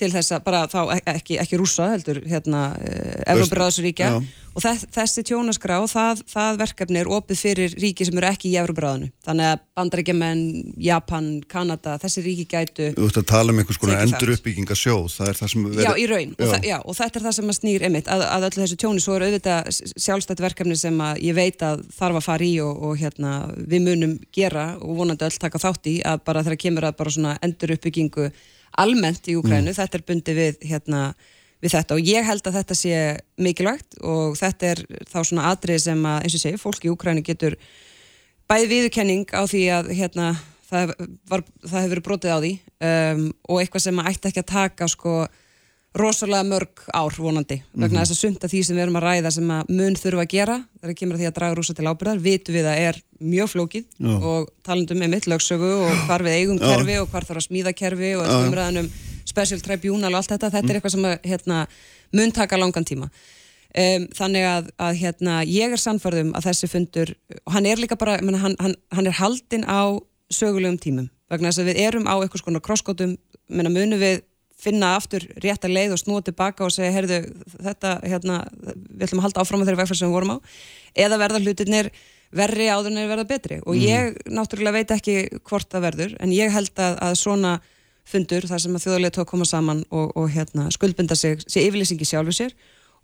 til þess að bara þá ekki, ekki rúsa heldur hérna eh, Európaráðsríkja og þessi tjónaskrá það, það verkefni er opið fyrir ríki sem eru ekki í Európaráðinu þannig að bandarækjumenn, Japan, Kanada þessi ríki gætu Þú ætti að tala um einhvers konar endur uppbyggingasjóð það er það sem verið Já, í raun, já. Og, já, og þetta er það sem að snýr einmitt að, að öllu þessu tjóni. Svo eru auðvitað sjálfstætt verkefni sem að ég veit að þarf að fara í og, og hérna, við munum gera og vonandi öll taka þátt í að bara þegar kemur að bara svona endur uppbyggingu almennt í Ukrænu, mm. þetta er bundi við, hérna, við þetta og ég held að þetta sé mikilvægt og þetta er þá svona atrið sem að, eins og segi, fólk í Ukrænu getur bæði viðkenning á því að hérna, það, var, það hefur verið brotið á því um, og eitthvað sem að ætti ekki að taka sko rosalega mörg ár vonandi vegna mm -hmm. þess að sunda því sem við erum að ræða sem að mun þurfa að gera þegar kemur að því að draga rúsa til ábyrðar vitu við að er mjög flókið Já. og talandum með mitt lögsögu og hvar við eigum kerfi Já. og hvar þarf að smíða kerfi og umræðanum special tribunal og allt þetta þetta mm. er eitthvað sem að, hérna, mun taka langan tíma um, þannig að, að hérna, ég er sannförðum að þessi fundur og hann er líka bara menna, hann, hann, hann er haldinn á sögulegum tímum vegna þess að við erum á eitthvað svona krosskótum munum við finna aftur rétt að leið og snúa tilbaka og segja, heyrðu, þetta, hérna, við ætlum að halda áfram á þeirri vegferð sem við vorum á, eða verða hlutinir verri áður en verða betri. Og mm. ég náttúrulega veit ekki hvort það verður, en ég held að, að svona fundur, þar sem að þjóðlega tók koma saman og, og hérna, skuldbunda sig, sé yfirlýsingi sjálfu sér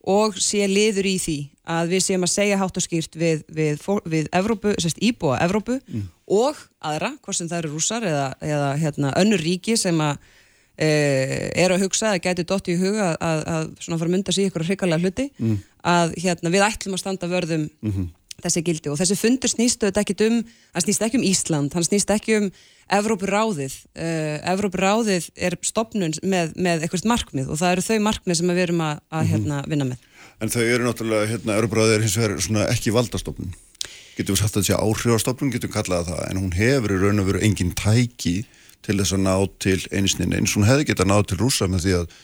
og sé liður í því að við séum að segja hátt og skýrt við, við, við Evrópu, sérst íbúa Evrópu mm. og aðra, hvort sem það eru rúsar eða, eða hérna, önnur ríki sem að er að hugsa, það gæti dótt í huga að, að, að svona fara að mynda sér ykkur hrikalega hluti mm. að hérna, við ætlum að standa vörðum mm -hmm. þessi gildi og þessi fundur snýstu þetta ekki um, hann snýst ekki um Ísland hann snýst ekki um Evrópuráðið uh, Evrópuráðið er stopnun með, með eitthvað markmið og það eru þau markmið sem við erum að, að mm -hmm. hérna, vinna með En þau eru náttúrulega, hérna, Evrópuráðið er hins vegar ekki valdastofnun getur við sagt að það sé áhrifastofnun, getur við kallað það en hún hefur í raun og veru engin tæki til þess að ná til einsninni eins hún hefði getað náð til rúsa með því að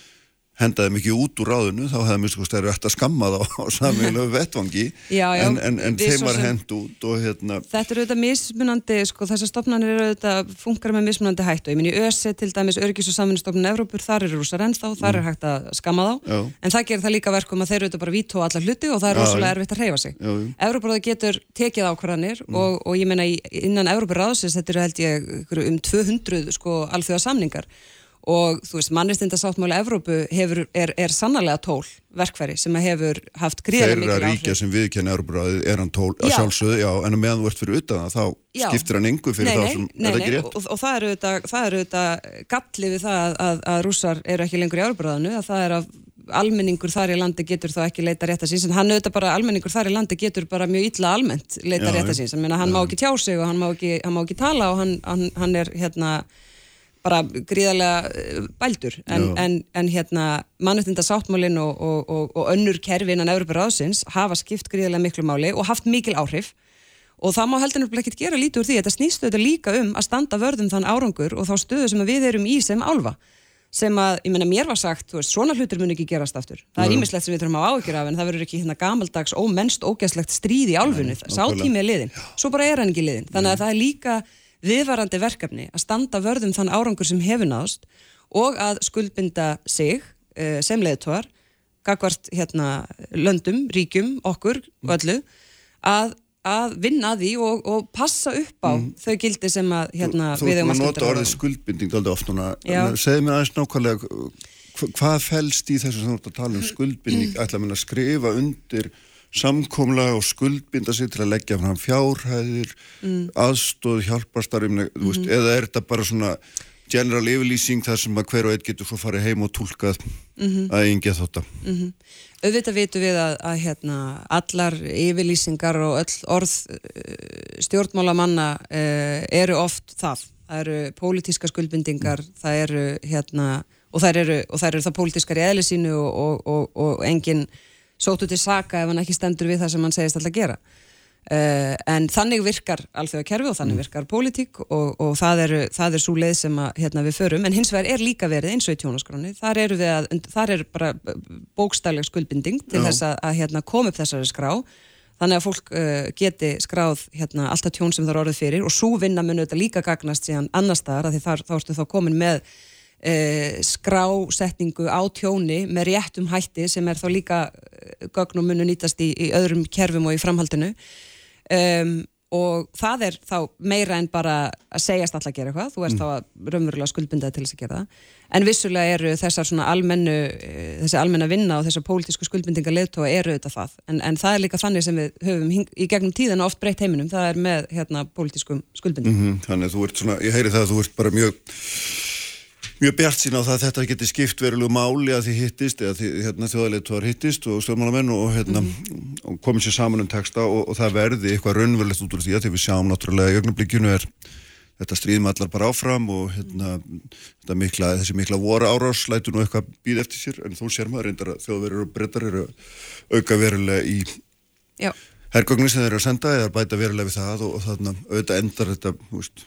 hendaði mikið út úr ráðinu þá hefði mjög stærri eftir að skamma það á samvegilegu vettvangi. Já, já, en, en, en þeim var hend út og hérna Þetta eru auðvitað mismunandi, sko, þessar stopnarnir eru auðvitað funkar með mismunandi hættu. Ég minn í ÖSE til dæmis Örgis og samvinnstofnun Evrópur, þar eru rúsar ennþá, þar er mm. hægt að skamma þá, já. en það gerir það líka verkum að þeir eru auðvitað bara vító allar hluti og það er rosalega erfitt að hreyfa sig. Evrópur getur tekið ákvarðanir mm. og, og ég meina innan Evrópur ráðsins, þetta eru held ég um 200 sko, alþjóða samningar og þú veist, mannreistindasáttmáli Evrópu hefur, er, er sannarlega tól verkfæri sem hefur haft gríðarlega mikil áhrif. Þeirra ríkja sem viðkenni Evrópuráðið er hann tól að sjálfsögðu, já, en meðan þú ert fyrir utan það, þá já. skiptir hann engu fyrir nei, þá sem nei, er ekki rétt. Og, og það eru auðvitað gallið við það að, að, að rússar eru ekki lengur í Evrópuráðinu, að það er að almenningur þar í landi getur þá ekki leita rétt að síns, en hann auðvitað bara, almenningur þar í landi getur bara mjög illa almennt leita rétt að síns, hann má ekki tjá sig og hann má ekki, hann má ekki tala og hann, hann, hann er hérna bara gríðarlega eh, bældur. En, en, en hérna mannuttinda sáttmálinn og, og, og, og önnur kerfi innan Európa ráðsins hafa skipt gríðarlega miklu máli og haft mikil áhrif. Og það má heldur náttúrulega ekki gera lítið úr því. Þetta snýstu þetta líka um að standa vörðum þann árangur og þá stöðu sem við erum í sem álfa. Sem að, ég menna, mér var sagt veist, svona hlutur mun ekki gerast aftur. Það er ímislegt sem við þurfum á ágjur af en það verður ekki hérna gamaldags ómennst ógæslegt stríð í álfunni. Sá tími er liðin, svo bara er hann ekki liðin þannig að það er líka viðvarandi verkefni að standa vörðum þann árangur sem hefur náðst og að skuldbinda sig uh, sem leðtóar gagvart hérna löndum, ríkjum, okkur og öllu að, að vinna því og, og passa upp á mm. þau gildi sem að hérna þú, við hefum að skilta. Þú nota orðið skuldbinding aldrei oft núna, segð mér aðeins nákvæmlega hvað fælst í þessu sem þú ert að tala um skuldbinding, ætla að minna að skrifa undir samkomla og skuldbinda sig til að leggja fram fjárhæðir, mm. aðstóð, hjálparstarfum, mm eða er þetta bara svona general yfirlýsing þar sem að hver og einn getur svo farið heim og tólkað mm -hmm. að einn get þetta. -hmm. Auðvitað vitum við að, að hérna, allar yfirlýsingar og öll orð uh, stjórnmálamanna uh, eru oft það. Það eru pólitíska skuldbindingar, mm. það eru hérna, og það eru, og það eru það pólitískar í eðlisínu og, og, og, og enginn sótu til saka ef hann ekki stendur við það sem hann segist alltaf að gera. Uh, en þannig virkar alþjóða kerfi og þannig mm. virkar pólitík og, og það er, það er svo leið sem að, hérna, við förum, en hins vegar er líka verið eins og í tjónaskráni, þar eru við að þar er bara bókstæleg skuldbinding til Já. þess að, að hérna, koma upp þessari skrá þannig að fólk uh, geti skráð hérna, alltaf tjón sem það er orðið fyrir og svo vinna munu þetta líka gagnast síðan annar staðar, því þar, þá ertu þá komin með skrásetningu á tjóni með réttum hætti sem er þá líka uh, gögnum munu nýtast í, í öðrum kerfum og í framhaldinu um, og það er þá meira en bara að segjast alltaf að gera eitthvað, þú erst mm. þá að raunverulega skuldbindaði til þess að gera það, en vissulega eru þessar svona almennu uh, þessi almenna vinna og þessar pólitísku skuldbindinga leðtóa eru auðvitað það, en, en það er líka þannig sem við höfum í gegnum tíðan oft breytt heiminum, það er með hérna pólitískum skuldbindingum. Mm -hmm. Þannig að þú ert svona, ég heyri það að þú ert bara mjög mjög bjart sín á það að þetta geti skipt verulegu máli að því hittist eða því hérna, þjóðarleituar hittist og stjórnmálamenn og, hérna, mm -hmm. og komið sér saman um texta og, og það verði eitthvað raunverulegt út úr því að því við sjáum náttúrulega í ögnublikjunu er þetta stríðum allar bara áfram og hérna, mikla, þessi mikla voru árás lætur nú eitthvað býð eftir sér en þú sér maður reyndar að þjóðverður og breytar eru auka verulega í herrgögnin sem þeir eru að senda eða bæta verulega við það og, og þarna auðvitað endar þetta, veist,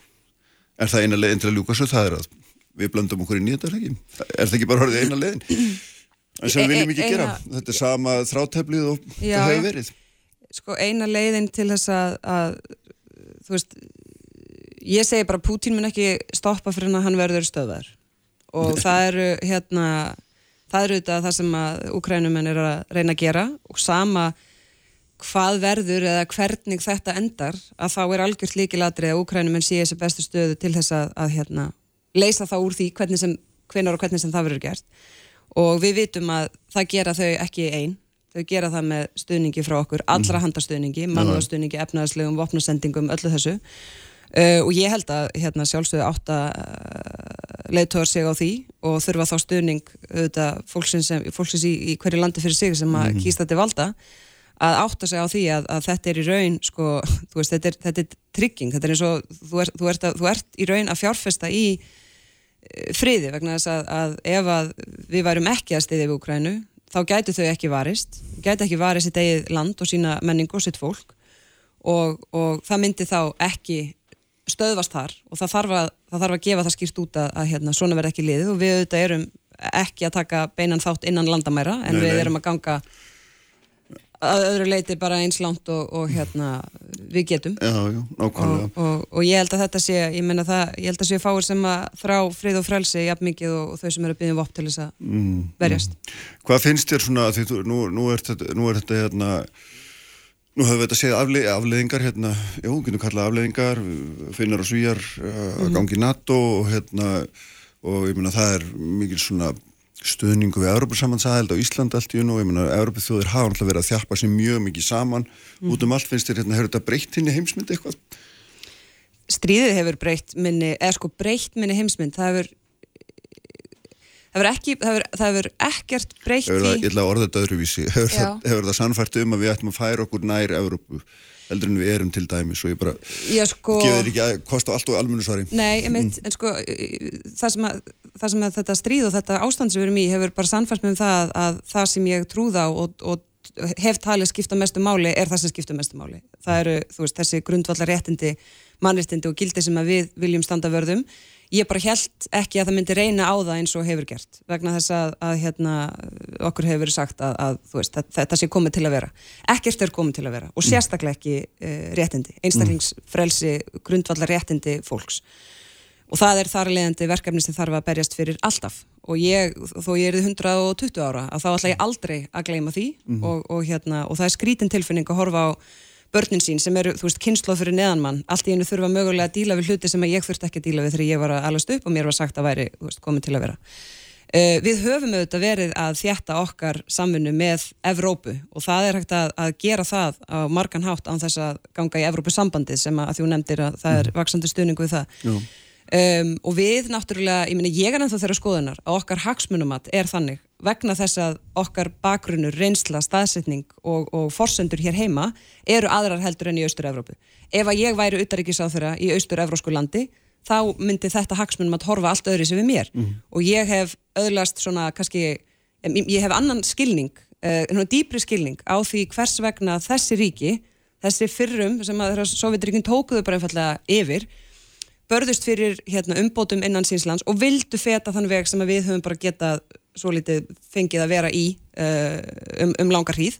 er það eina leginn til að ljúka svo það er að við blöndum okkur í nýjönda er það ekki bara horfið eina leðin en sem við viljum ekki gera. þetta er sama þráteflið og já, það hefur verið. Sko eina leiðin til þess að, að þú veist ég segi bara Pútín mun ekki stoppa fyrir hann að hann verður stöðar og það eru hérna það eru þetta það sem að Ukrænumenn er að reyna að gera. Og sama hvað verður eða hvernig þetta endar að þá er algjört líkilatri að Ukrænumenn sé þessi bestu stöðu til þess að, að hérna leysa það úr því hvernig sem, hvernig og hvernig sem það verður gert. Og við vitum að það gera þau ekki einn, þau gera það með stuðningi frá okkur, allra mhm. handastuðningi mannúðastuðningi, efnaðslegum, vopnasendingum öllu þessu. Uh, og ég held að hérna, sjálfsögðu átt að uh, leiðtóðar sig á því og þurfa þá stuðning auðvitað, fólksins, fólksins í, í hverju landi fyrir sig sem að mm. kýsta þetta valda að átta sig á því að, að þetta er í raun sko, veist, þetta, er, þetta er trygging. Þetta er eins og þú ert, þú, ert að, þú ert í raun að fjárfesta í friði vegna þess að, að ef að við værum ekki að stiðja við Ukrænu þá gætu þau ekki varist, gætu ekki varist sitt eigið land og sína menningu og sitt fólk. Og, og það myndi þá ekki stöðvast þar og það þarf að, það þarf að gefa það skýrt út að, að hérna, svona verð ekki liðið. Og við auðvitað erum ekki að taka beinan þátt innan landamæra en nei, við erum að ganga að öðru leiti bara eins langt og, og hérna við getum já, já, og, og, og ég held að þetta sé ég það, ég held að sé fáir sem að þrá frið og frelsi jafn mikið og þau sem eru að byggja upp til þess að mm, verjast mm. Hvað finnst þér svona, því þú, nú, nú er þetta, nú er þetta hérna Nú höfum við þetta séð afle afleðingar hérna, já, við getum kallað afleðingar, finnar og svíjar uh, að mm -hmm. gangi NATO og hérna, og ég meina það er mikil svona stöðningu við Európa-samansaðeld á Íslandi allt í unn og ég meina Európa-þjóðir hafa alltaf verið að þjálpa sér mjög mikið saman mm. út um allt finnst þér, hérna, hefur þetta breytt minni heimsmynd eitthvað? Stríðið hefur breytt minni, eða sko breytt minni heimsmynd, það hefur það það það hefur ekkert breytt í Ég ætla að orða þetta öðruvísi. Hefur það, hefur það sannfært um að við ættum að færa okkur nær Európu heldur en við erum til dæmis og ég bara sko, gefur ekki að kosta allt og almennu svari. Nei, ég mynd, mm. en sko það sem, að, það sem að þetta stríð og þetta ástand sem við erum í hefur bara sannfært með um það að það sem ég trúða og, og hef talið skipta mestu máli er það sem skipta mestu máli. Það eru, þú veist, þessi grundvallar réttindi mannréttindi og gildi sem við viljum standa vörðum ég bara held ekki að það myndi reyna á það eins og hefur gert vegna þess að, að hérna, okkur hefur verið sagt að, að veist, þetta sé komið til að vera ekkert er komið til að vera og mm. sérstaklega ekki uh, réttindi, einstaklingsfrelsi grundvallar réttindi fólks og það er þar leðandi verkefni sem þarf að berjast fyrir alltaf og ég, þó ég er 120 ára að þá ætla ég aldrei að gleyma því mm -hmm. og, og, hérna, og það er skrítin tilfinning að horfa á börnin sín sem eru, þú veist, kynnslóð fyrir neðanmann allt í einu þurfa mögulega að díla við hluti sem ég þurft ekki að díla við þegar ég var að alast upp og mér var sagt að væri, veist, komið til að vera. Uh, Við höfum auðvitað verið að þjætta okkar samfunnu með Evrópu og það er hægt að, að gera það á margan hátt án þess að ganga í Evrópu sambandið sem að, að þú nefndir að það er mhm. vaksandi stuðningu við það um, og við náttúrulega, ég, meni, ég er ennþá þeirra skoðunar að okkar hagsmunumat er þannig vegna þess að okkar bakgrunur, reynsla, staðsetning og, og forsendur hér heima eru aðrar heldur enn í Austur-Európu. Ef að ég væri utaríkisáþurra í Austur-Eurósku landi, þá myndi þetta hagsmunum að horfa allt öðru sem við mér. Mm. Og ég hef öðlast svona, kannski, ég hef annan skilning, uh, dýpri skilning á því hvers vegna þessi ríki, þessi fyrrum sem að Sovjetríkinn tókuðu bara einfallega yfir, börðust fyrir hérna, umbótum innan sínslands og vildu feta þann veg sem við höfum bara getað svo litið fengið að vera í uh, um, um langar hríð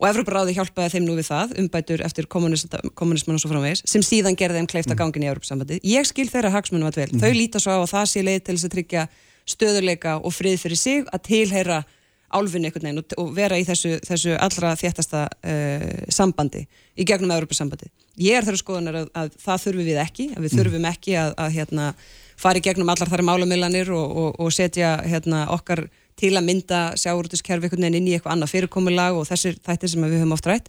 og Evroparáði hjálpaði þeim nú við það umbætur eftir kommunismann og svo framvegis sem síðan gerði þeim kleifta mm. gangin í Evropasambandi ég skil þeirra hagsmunum að vel, mm. þau líta svo á að það sé leið til þess að tryggja stöðuleika og frið fyrir sig að tilheyra álfinni einhvern veginn og, og vera í þessu, þessu allra þéttasta uh, sambandi í gegnum Evropasambandi ég er þeirra skoðunar að, að það þurfum við ekki að við mm. þurfum ekki að, að hérna fara í gegnum allar þar málamilanir og, og, og setja hérna, okkar til að mynda sjáurútuskerfi einhvern veginn inn í eitthvað annað fyrirkomulag og þessir þættir sem við höfum oft rætt.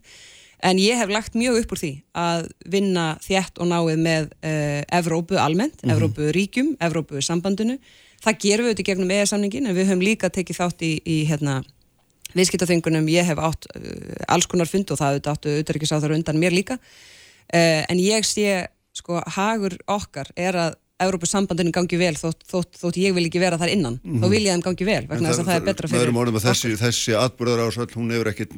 En ég hef lagt mjög upp úr því að vinna þjætt og náið með uh, Evrópu almennt, mm -hmm. Evrópu ríkjum, Evrópu sambandinu. Það gerum við auðvitað gegnum EES-samningin en við höfum líka tekið þátt í, í hérna, viðskiptaþengunum. Ég hef átt uh, alls konar fund og það auðvitað áttu auðvitað undan mér líka. Uh, en ég sé, sko, hagur okkar er að Európa-sambandinu gangi vel þótt, þótt, þótt ég vil ekki vera þar innan mm -hmm. þá vil ég þeim gangi vel vegna þess að það er betra fyrir okkur. Þessi, þessi atbúrðar ás hún hefur ekkert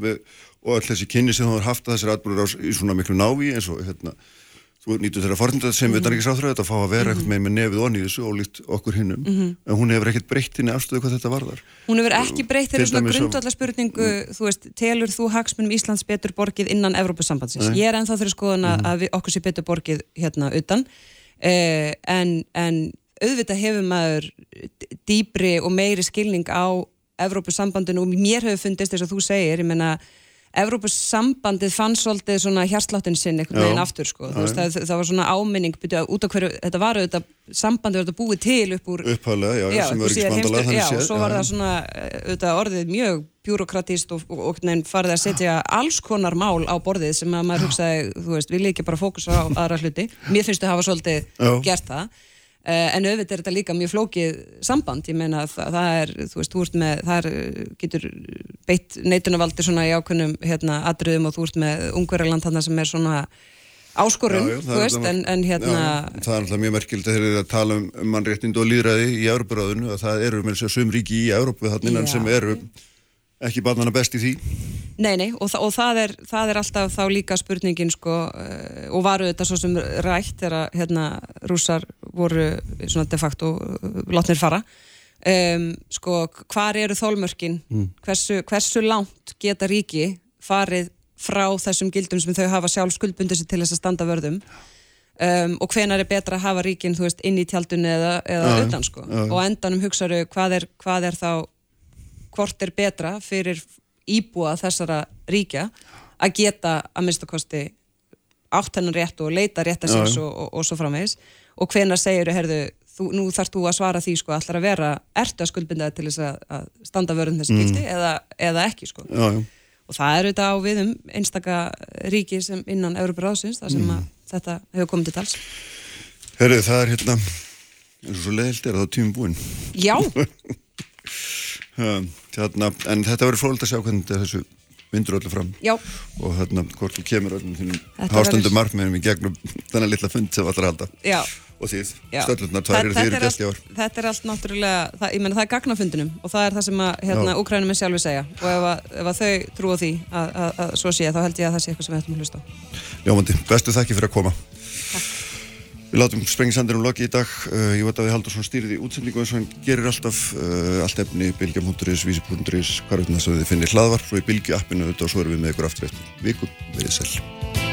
og all þessi kynni sem þú har haft að þessir atbúrðar ás í svona miklu návi eins og hérna þú nýttu þeirra fornindað sem við þannig ekki sáþröðu þetta fá að vera ekkert með með nefið onni þessu og líkt okkur hinnum mm -hmm. en hún hefur ekkert breytt í afstöðu hvað þetta varðar. Hún hefur ekki breytt þeirra svona grundvallarspurningu mm. þú veist, telur þú hagsmunum Íslands betur borgið innan Evrópusambandsins? Ég er ennþá þeirra skoðan að mm. okkur sé betur borgið hérna utan. Eh, en, en auðvitað hefur maður dýbri og meiri skilning á Evrópussambandinu og mér hefur fundist þess að þú segir, ég menna Evrópussambandið fann svolítið svona hjarsláttin sinn einhvern veginn aftur sko. Veist, það, það var svona áminning byrju, út af hverju, þetta var auðvitað sambandið var þetta búið til upp úr Upphálega, já, já, sem spandalega þannig séð Já, og svo var það svona auðvitað orðið mjög bjúrokratist og, og, og nefn farið að setja alls konar mál á borðið sem að maður hugsaði, þú veist, vil ég ekki bara fókusa á aðra hluti, mér finnst þú hafa svolítið já. gert það. Eh, en auðvitað er þetta líka mjög flókið samband, ég meina að það er, þú veist, þú ert með, það er, getur beitt neitunarvaldir svona í ákveðnum hérna atriðum og þú ert með ungverðarland þarna sem er svona áskorun, já, já, þú veist, en, en hérna... Já, það er alltaf mjög merkild að þeir eru að tala um, um mannréttind og líðræði í Európaráðinu, að það eru með þess að sum ríki í Európu þannig sem eru Ekki barnana best í því? Nei, nei, og, þa og það, er, það er alltaf þá líka spurningin sko, uh, og varu þetta svo sem rætt þegar hérna, rússar voru svona de facto látnir fara um, sko, hvar eru þólmörkin mm. hversu, hversu langt geta ríki farið frá þessum gildum sem þau hafa sjálf skuldbundið til þess að standa vörðum um, og hvenar er betra að hafa ríkin veist, inn í tjaldunni eða, eða ja, utan sko. ja. og endanum hugsaðu hvað er, hvað er þá hvort er betra fyrir íbúa þessara ríkja að geta að minnstakosti átt hennan rétt og leita rétt að sérs og, og, og svo framvegs og hvenar segir þau, nú þarfst þú að svara því sko, allar að vera, ertu að skuldbindaði til þess að, að standa vörðum þessi mm. gildi eða, eða ekki sko já, já. og það eru þetta á viðum einstaka ríki sem innan Európa Ráðsins þar sem mm. þetta hefur komið til tals Herru, það er hérna eins og svo leiðilt er það tímum búin Já Þarna, en þetta verður frólægt að sjá hvernig þessu vindur öllu fram. Já. og hérna hvort þú kemur öllum þínum hástöndum markmiðum í gegnum þennan lilla fund sem allra halda. Já. og því stöldurnar tvær eru því eru gæst í ár. Þetta er allt náttúrulega, það, ég menna það er gagnafundunum og það er það sem að hérna, Ukrænum er sjálfur segja. Og ef, að, ef að þau trú á því að, að, að svo sé þá held ég að það sé eitthvað sem við ættum að hlusta Ljómandi, bestu þakki fyrir að koma. Takk Við látum sprengisandir um loki í dag. Uh, ég veit að við haldum svona stýrið í útsendingu eins og hann gerir alltaf uh, allt efni, bilgjum.is, vísi.is, hvar veitum þess að þið finnir hlaðvar, svo í bilgju appinu auðvitað og svo erum við með ykkur aftur eftir viku. Við erum sæl.